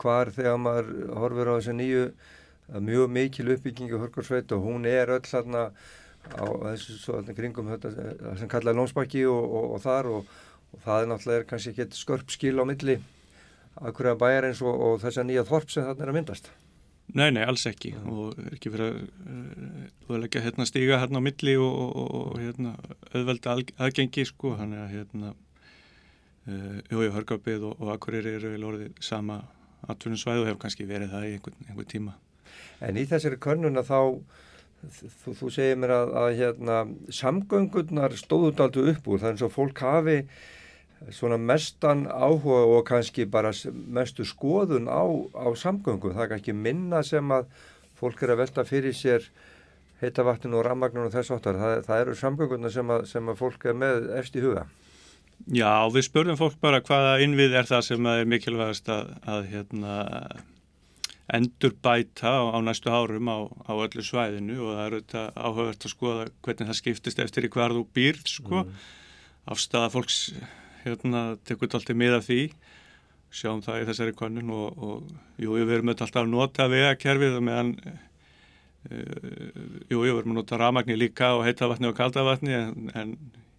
hvar þegar maður horfur á þessu nýju mjög mikil uppbyggingu hörgursveit og hún er öll þarna á þessu svo kringum þetta sem kallaði Lónsbakki og, og, og þar og, og það er náttúrulega kannski ekki skörp skil á milli akkurat bæjar eins og þessa nýja þorp sem þarna er að myndast. Nei, nei, alls ekki ja. og er ekki að uh, hérna, stíga hérna á milli og, og, og hérna, auðvelda aðgengi sko, hann er að hérna, uh, Jói Hörgarbið og, Akkurir eru orðið sama atvinnusvæð og hefur kannski verið það í einhvern, einhvern tíma. En í þessari könnuna þá, þú, þú segir mér að, að hérna, samgöngurnar stóðut aldrei upp úr, eins og fólk hafi svona mestan áhuga og kannski bara mestu skoðun á, á samgöngum. Það er kannski minna sem að fólk er að velta fyrir sér heitavatninu og rammagninu og þess áttar. Það, það eru samgönguna sem að, sem að fólk er með eftir huga. Já, við spurðum fólk bara hvaða innvið er það sem er mikilvægast að, að hérna, endur bæta á, á næstu árum á, á öllu svæðinu og það eru þetta áhugavert að skoða hvernig það skiptist eftir í hverðu býrð sko. Mm. Afstæða fólks hérna tekur þetta alltaf með af því sjáum það í þessari konun og, og jú, við verum alltaf að nota vegakerfið meðan e, jú, við verum að nota ramagnir líka og heitavatni og kaldavatni en, en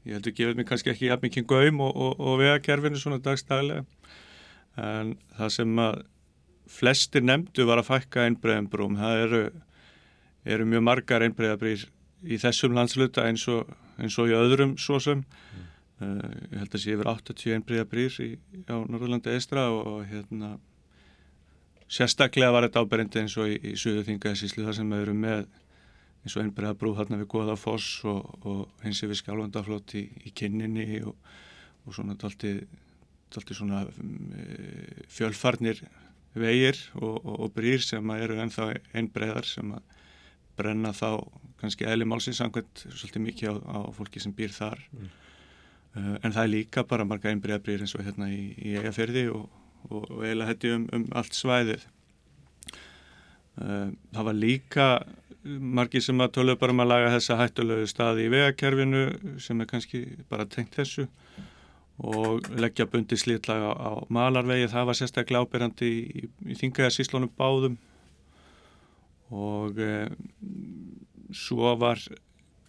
ég heldur gefið mér kannski ekki jafn mikið gaum og, og, og vegakerfinu svona dagstæðilega en það sem að flestir nefndu var að fækka einbreiðanbrúm það eru, eru mjög margar einbreiðabrýr í þessum landsluta eins og eins og í öðrum sósum mm. Uh, ég held að sé yfir 81 breyðabrýr á Norðurlandi eistra og, og hérna sérstaklega var þetta áberindi eins og í, í Suðuþingaðsíslu þar sem við erum með eins og einn breyðabrú þarna við Goðafoss og, og eins yfir Skjálfandaflót í, í kynninni og, og svona dalti, dalti svona um, fjölfarnir vegir og brýr sem eru ennþá einn breyðar sem að brenna þá kannski eðli málsins angveit svolítið mikið á, á fólki sem býr þar mm. Eh, en það er líka bara marga einbriðabrýr eins og hérna í, í eigaferði og, og, og eiginlega hætti um, um allt svæðið. Eh, það var líka margi sem að tölu bara um að laga þessa hættulegu staði í vegakerfinu sem er kannski bara tengt þessu og leggja bundi slítlaga á malarvegi. Það var sérstaklega ábyrjandi í, í þingæðarsíslónum báðum. Og e, svo var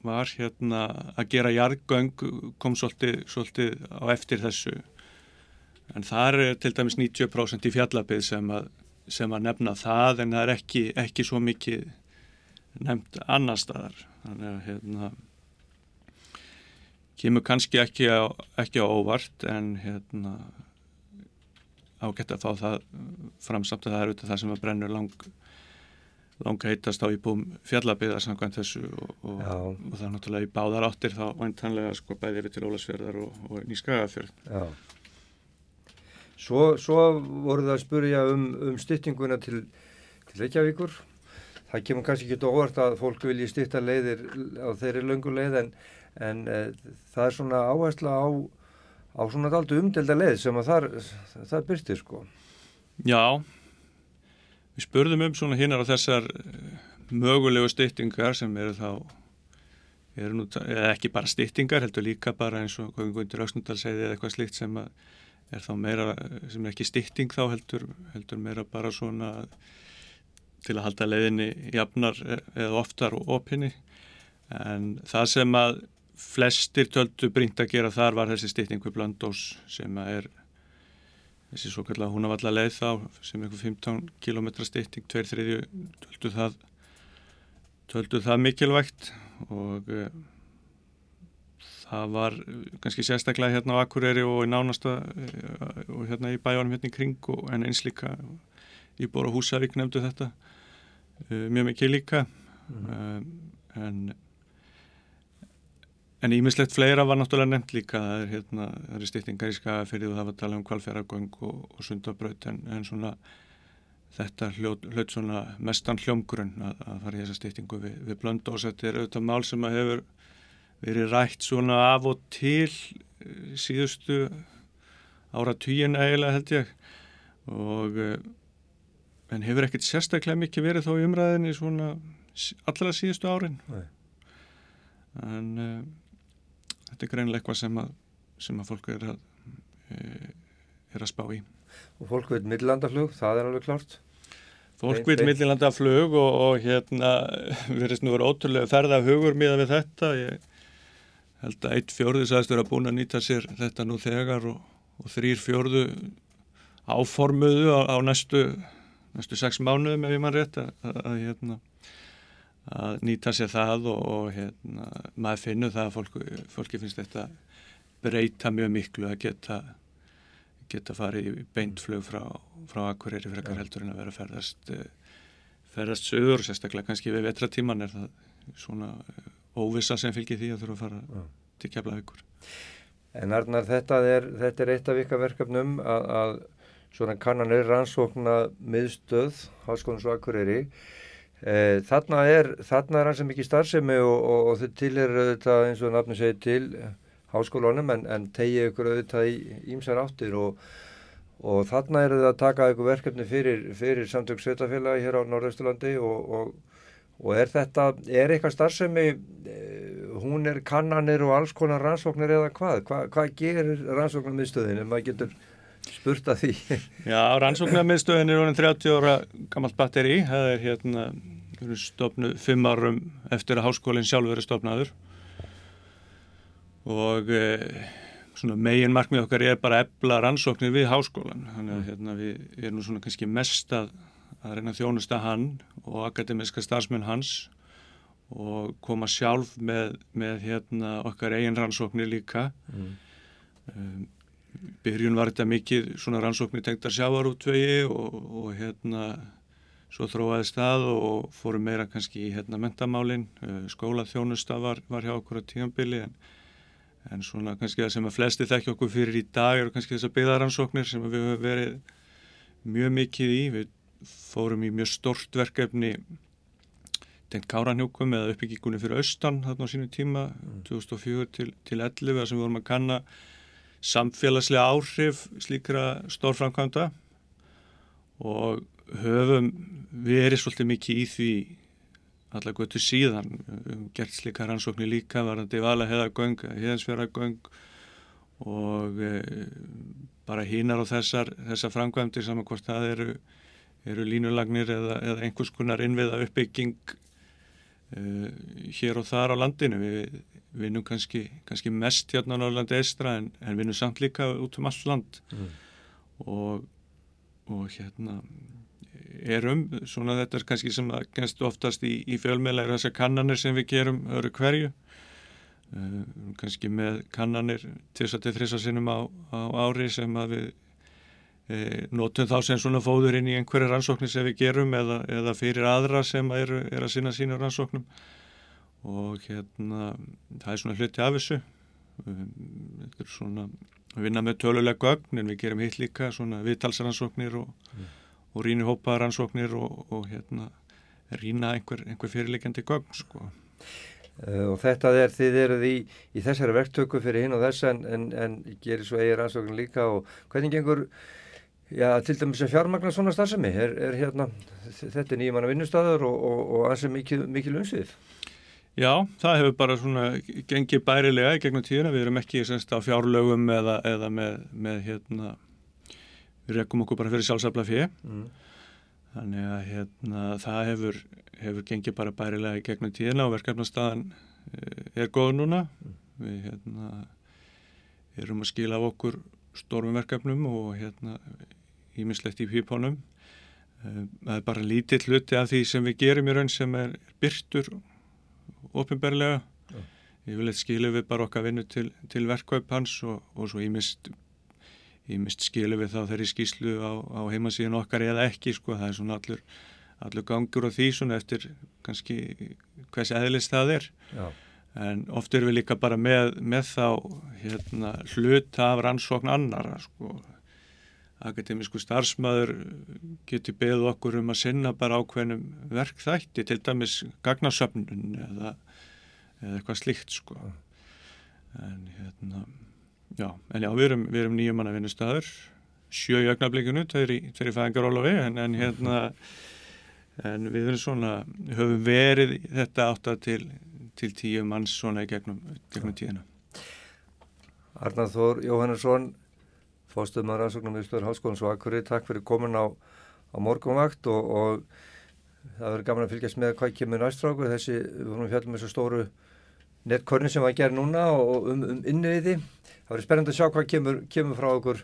var hérna að gera jarðgöng kom svolítið, svolítið á eftir þessu. En það er til dæmis 90% í fjallabið sem að, sem að nefna það en það er ekki, ekki svo mikið nefnt annar staðar. Þannig að hérna kemur kannski ekki á, ekki á óvart en hérna ágætt að fá það framsamt að það er auðvitað það sem að brennur lang langa heitast á íbúum fjallabiðar samkvæmt þessu og, og, og það er náttúrulega í báðar áttir þá væntanlega sko bæðir til Ólasfjörðar og, og Nýskagafjörð svo, svo voru það að spurja um, um styttinguna til, til Reykjavíkur. Það kemur kannski ekki óvart að fólk vilji stytta leiðir á þeirri löngu leið en, en e, það er svona áhersla á, á svona daldu umdelda leið sem að það, það byrtir sko Já Við spurðum um svona hinnar á þessar eh, mögulegu styttingar sem eru þá, eru nú, ekki bara styttingar, heldur líka bara eins og Guðmundur Öksnundal segði eða eitthvað slikt sem er þá meira, sem er ekki stytting þá heldur, heldur meira bara svona til að halda leiðinni jafnar eða oftar og opinni. En það sem að flestir töldu brínt að gera þar var þessi styttingu blandós sem er þessi svo kallega húnavalla leið þá sem einhver 15 km tveir þriðju töldu það töldu það mikilvægt og uh, það var kannski sérstaklega hérna á Akureyri og í nánasta uh, og hérna í bæjónum hérna í kring og en eins líka í Bóra Húsavík nefndu þetta uh, mjög mikið líka mm. en En ímislegt fleira var náttúrulega nefnt líka, það er, hérna, er stýttingar í skafafyrði og það var að tala um kvalfjöragöng og, og sundabraut en, en svona þetta hlaut svona mestan hljómgrunn að, að fara í þessa stýttingu við, við blöndu og þetta er auðvitað mál sem að hefur verið rætt svona af og til eh, síðustu ára týjun eiginlega held ég. Og eh, en hefur ekkert sérstaklega mikið verið þá í umræðinni svona allra síðustu árin. Nei. en uh, þetta er greinilega eitthvað sem að, sem að fólk er að uh, er að spá í Og fólk veit millandaflug, það er alveg klart. Fólk Beint- vil beint. millilanda flug og, og hérna verðist nú verið ótrúlega ferða hugur miða við þetta. Ég held að eitt fjórðu sagðist vera búin að nýta sér þetta nú þegar og, og þrýr fjórðu áformuðu á, á næstu, næstu sex mánuðum ef ég mann rétt að, að, að, hérna, að nýta sér það og, og hérna, maður finnur það að fólk, fólki finnst þetta breyta mjög miklu að geta geta farið í beintflug frá, frá Akureyri frekar heldur en að vera að ferðast eh, ferðast sögur, sérstaklega kannski við vetratíman er það svona óvissa sem fylgir því að þurfa að fara Já. til keflavíkur. En Arnar, þetta er, þetta er eitt af ykkar verkefnum að, að svona kannanir rannsókna miðstöð, Háskólans og Akureyri. E, þarna er, þarna er hans ekki starfsemi og, og, og þau til er auðvitað eins og nafni segir til háskólanum en, en tegið ykkur auðvitað í ímsar áttir og, og þarna eru það að taka ykkur verkefni fyrir, fyrir samtök sveitafélagi hér á Norðausturlandi og, er þetta, er eitthvað starfsemi, e, hún er kannanir og alls konar rannsóknir eða hvað? Hva, hvað gerir rannsóknarmiðstöðin ef maður getur spurt að því? Já, rannsóknarmiðstöðin er orðin 30 ára gammalt batteri, það er hérna stofnuð fimm árum eftir að háskólinn sjálfur er stofnaður. Og eh, svona megin markmið okkar er bara ebla rannsóknir við háskólan þannig að hérna, við erum svona kannski mest að, að reyna að þjónusta hann og akademiska starfsmenn hans og koma sjálf með, með hérna, okkar eigin rannsóknir líka. Mm. um, byrjun var þetta mikið svona rannsóknir tengdar sjávarútvegi og, og hérna svo þróaði stað og fórum meira kannski í hérna mentamálin skólaþjónusta var, var hjá okkur á tíðanbili en, en svona kannski það sem að flesti þekki okkur fyrir í dag eru kannski þessar byggðaransóknir sem við höfum verið mjög mikið í. Við fórum í mjög stort verkefni tengt Káranhjúkum eða uppbyggingunni fyrir austan þarna á sínu tíma 2004 til, til 11 þar sem við vorum að kanna samfélagslega áhrif slíkra stórframkvæmda og höfum verið svolítið mikið í því allar götu síðan. Um gert slíka rannsóknir líka varandi vala heðagöng, heðansfjöragöng og e, bara hínar á þessar, þessar framkvæmdir saman hvort það eru, eru línulagnir eða, eða einhvers konar innviða uppbygging e, hér og þar á landinu. Við vinnum kannski, kannski mest hérna á Norrlandi eistra en, en vinnum samt líka út um all land. Mm. og, og hérna erum, svona þetta er kannski sem að genst oftast í, í fjölmeila er þessar kannanir sem við gerum öru hverju. Uh, kannski með kannanir til þess að til þrissa sinnum á, á ári sem að við e, notum þá sem svona fóður inn í einhverju rannsóknir sem við gerum eða, eða fyrir aðra sem eru, er að sinna sína rannsóknum og hérna það er svona hluti af þessu um, þetta er svona að vinna með tölulega gögn en við gerum hitt líka svona viðtalsrannsóknir og, og rýni hópa rannsóknir og, og hérna rýna einhver, einhver fyrirleikandi gögn sko. Uh, og þetta er, þið eruð í, í þessari verktöku fyrir hinn og þess en, en, en gerir svo eigir rannsókn líka og hvernig gengur, já, til dæmis að fjármagna svona starfsemi, er, er hérna, þetta er nýjumanna vinnustæður og, og, og ansið mikil, mikil umsvið. Já, það hefur bara svona gengið bærilega í gegnum tíðina, við erum ekki semst á fjárlögum eða, eða með, með hérna, við rekum okkur bara fyrir sjálfsafla fyrir, Mm. þannig að hérna, það hefur, hefur gengið bara bærilega í gegnum tíðina og verkefnastaðan eh, er góð núna, við hérna, erum að skila af okkur stórmum verkefnum og hérna, ímislegt í pípónum, Eh, það er bara lítill hluti af því sem við gerum í raun sem er byrtur ofinberlega Já. yfirleitt skilum við bara okkar vinnu til, til verkkaup hans og, og svo ímist ímist skilum við þá þeirri skýslu á, á heimasíðan okkar eða ekki sko, það er svona allur, allur gangur á því svona eftir kannski hvers eðlist það er Já. en oft erum við líka bara með, með þá hérna, hluta af rannsókn annara sko akademísku starfsmæður getur beðið okkur um að sinna bara ákveðnum verkþætti, til dæmis gagnasöfnun eða, eða eitthvað slíkt sko. En hérna, já, en já, við erum, við erum nýjum manna vinnustæður, sjö í augnablikinu, þeir í, þeir í fæðingarólafi, en, en hérna, en við erum svona, höfum verið þetta átta til, til tíu manns svona í gegnum, gegnum tíðina. Arnar Þór Jóhannesson, fórstöðum að rannsóknum í Stöður Háskólans og Akkurir, takk fyrir komin á, á morgunvakt og, og það verður gaman að fylgjast með hvað kemur næstrákur, þessi, við vorum fjallum þessu stóru nettkörni sem var að gera núna og um, um innviði. Það verður spennand að sjá hvað kemur, kemur frá okkur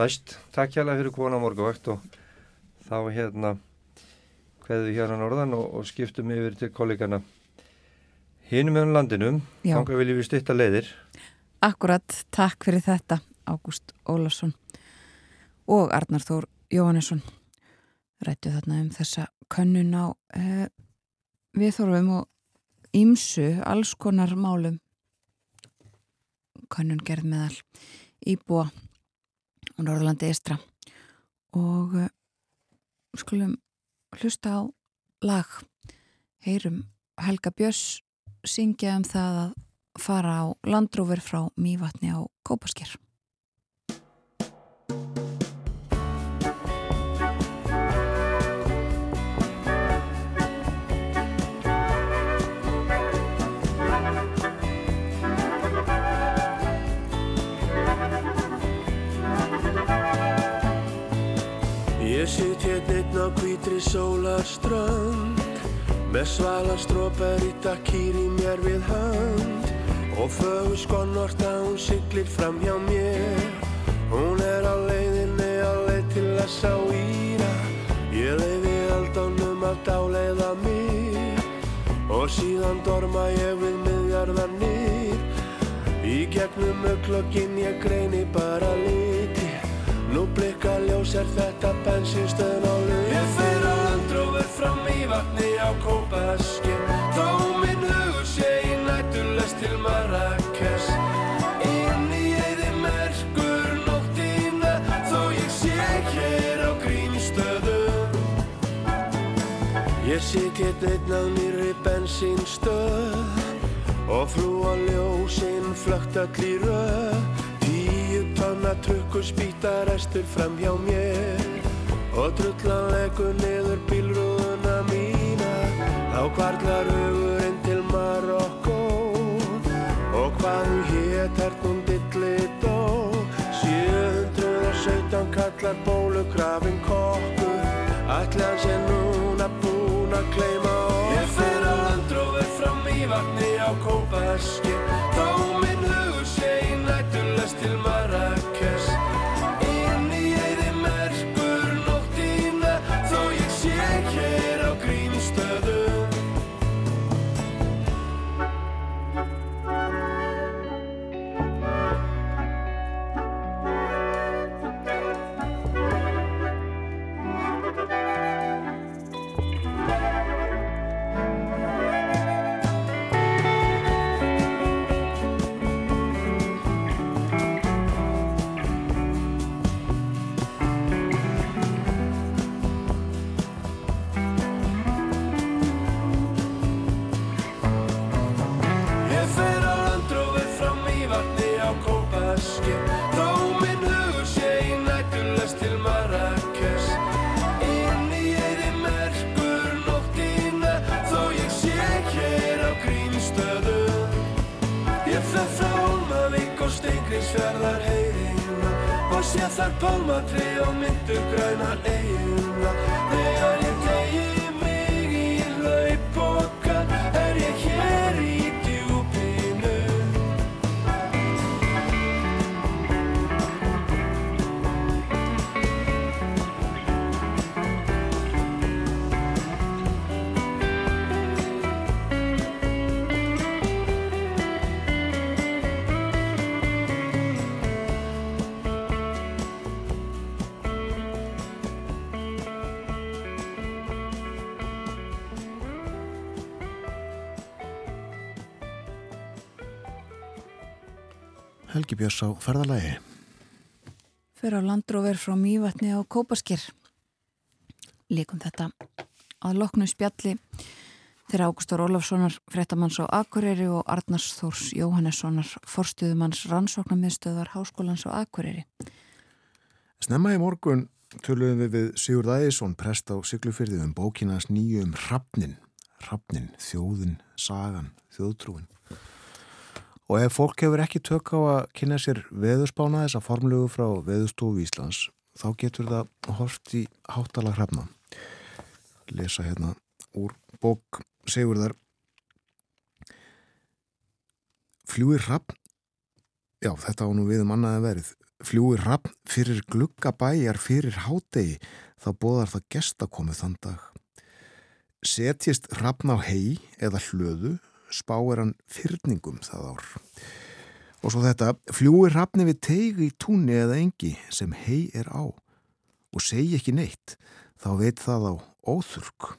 næst. Takk hjálpa fyrir komin á morgunvakt og þá hérna hverðu hérna norðan og, og skiptum yfir til kollegana hinum meðan landinum, þángar viljum við styrta leiðir. Akkurat, takk fyrir þetta Ágúst Ólarsson og Arnar Þór Jóhannesson rættu þarna um þessa könnun á eh, við þorfum og ímsu alls konar málum. Könnun gerð meðal íbúa og Norðurlandi Eistra og eh, skulum hlusta á lag. Heyrum Helga Björns syngja um það að fara á landrúver frá Mývatni á Kópasker. Ég sitt hérna einn á hvítri sólarströnd Með svala stróperi takkýr í mér við hönd. Og fögur skonnort að hún siglir fram hjá mér. Hún er á leiðinni á leið til að sá íra. Ég leiði aldánum að dáleiða mig. Og síðan dorma ég við miðjarðarnir. Í gegnum öklokkin ég greini bara liti Nú blikka ljós er þetta bensinstöðn á lög Ég fer á landrófur fram í vatni á Kópaskinn Þó minn hugur sé í nættulest til Marrakes Inn í eyði merkur nóttina Þó ég sé hér á grímstöðum Ég sit hérna einn á nýri bensinstöð Og frú á ljósinn flögt Tíu tonna trukkur spýta restur fram hjá mér. Og drullan leggur niður bílrúðuna mína Þá kvarlar hugurinn til Marokko Og hvað hún hét hert hún dilli dó? 717 kallar bólugrafin kokkur. Ætli hann sé núna búinn að kleima okkur. Ég fer á landrófur fram í vatni á Kópaskinn Þó minn hugur sé í nættulest til Marrakes sé þar pálmatri og myndur grænar eigina Helgi Björns á ferðalagi. Fyrir á landróver frá Mývatni á Kópaskir. Líkum þetta að loknu spjalli þegar Ágústur Ólafssonar, frettamanns á Akureyri og Arnars Þórs Jóhannessonar, forstuðumanns rannsóknarmiðstöðar Háskólans á Akureyri. Snemma í morgun töluðum við við Sigurd Ægisson, prest á Siglufyrði um bókinans nýju um Hrafnin, Hrafnin, þjóðin, sagan, þjóðtrúin. Og ef fólk hefur ekki tök á að kynna sér veðurspána þessa formlegu frá veðurstofu Íslands, þá getur það hort í háttala hrafna. Lesa hérna úr bók Sigurðar. Fljúir hrafn, já þetta á nú við um annaði verið, fljúir rafn fyrir gluggabæjar fyrir hádegi þá bóðar það gestakomu þann dag. Setjist rafn á hei eða hlöðu spáir hann fyrningum það ár. Og svo þetta, fljúir rafni við teigi í túnni eða engi sem hei er á og segi ekki neitt, þá veit það á óþurk,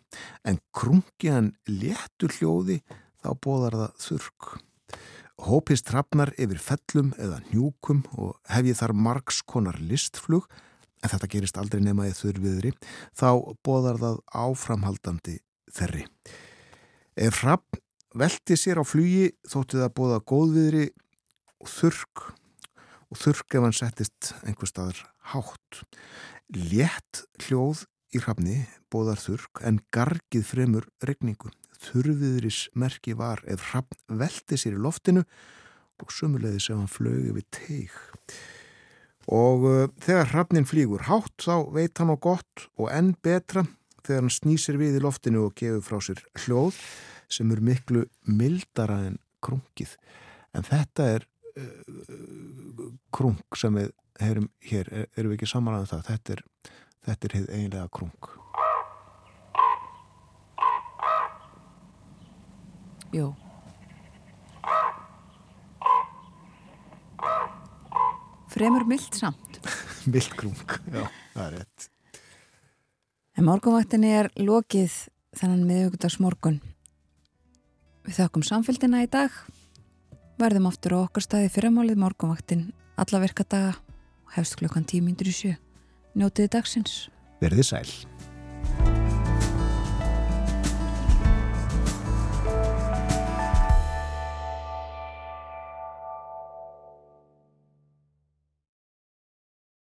en krungi hann léttu hljóði þá bóðar það þurk hópist hrafnar yfir fellum eða njúkum og hef ég þar margs konar listflug, en þetta gerist aldrei nema í þurfiðri, þá bóðar það áframhaldandi þerri. Ef hrafn velti sér á flugi þótti það bóða góðviðri og þurk og þurk ef hann settist einhver staðar hátt. Létt hljóð í hrafni bóðar þurk en gargið fremur regningu þurfiðris merki var ef hrappn velti sér í loftinu og sumulegði sem hann flög yfir teig. Og uh, þegar hrappnin flýgur hátt þá veit hann á gott og enn betra þegar hann snýsir við í loftinu og gefur frá sér hljóð sem er miklu mildara en krungið. En þetta er uh, krung sem við heyrum hér, er, erum við ekki samanlæðan um það, þetta er, þetta er heið einlega krung. Jú. Fremur mild samt. mild grung, já, það er rétt. En morgunvaktinni er lokið þennan miðugudags morgun. Við þakkum samfélgina í dag. Verðum aftur á okkar staði fyrramálið morgunvaktin alla verka daga hefst klukkan tímindur í sjö. Njótiði dagsins. Verðið sæl.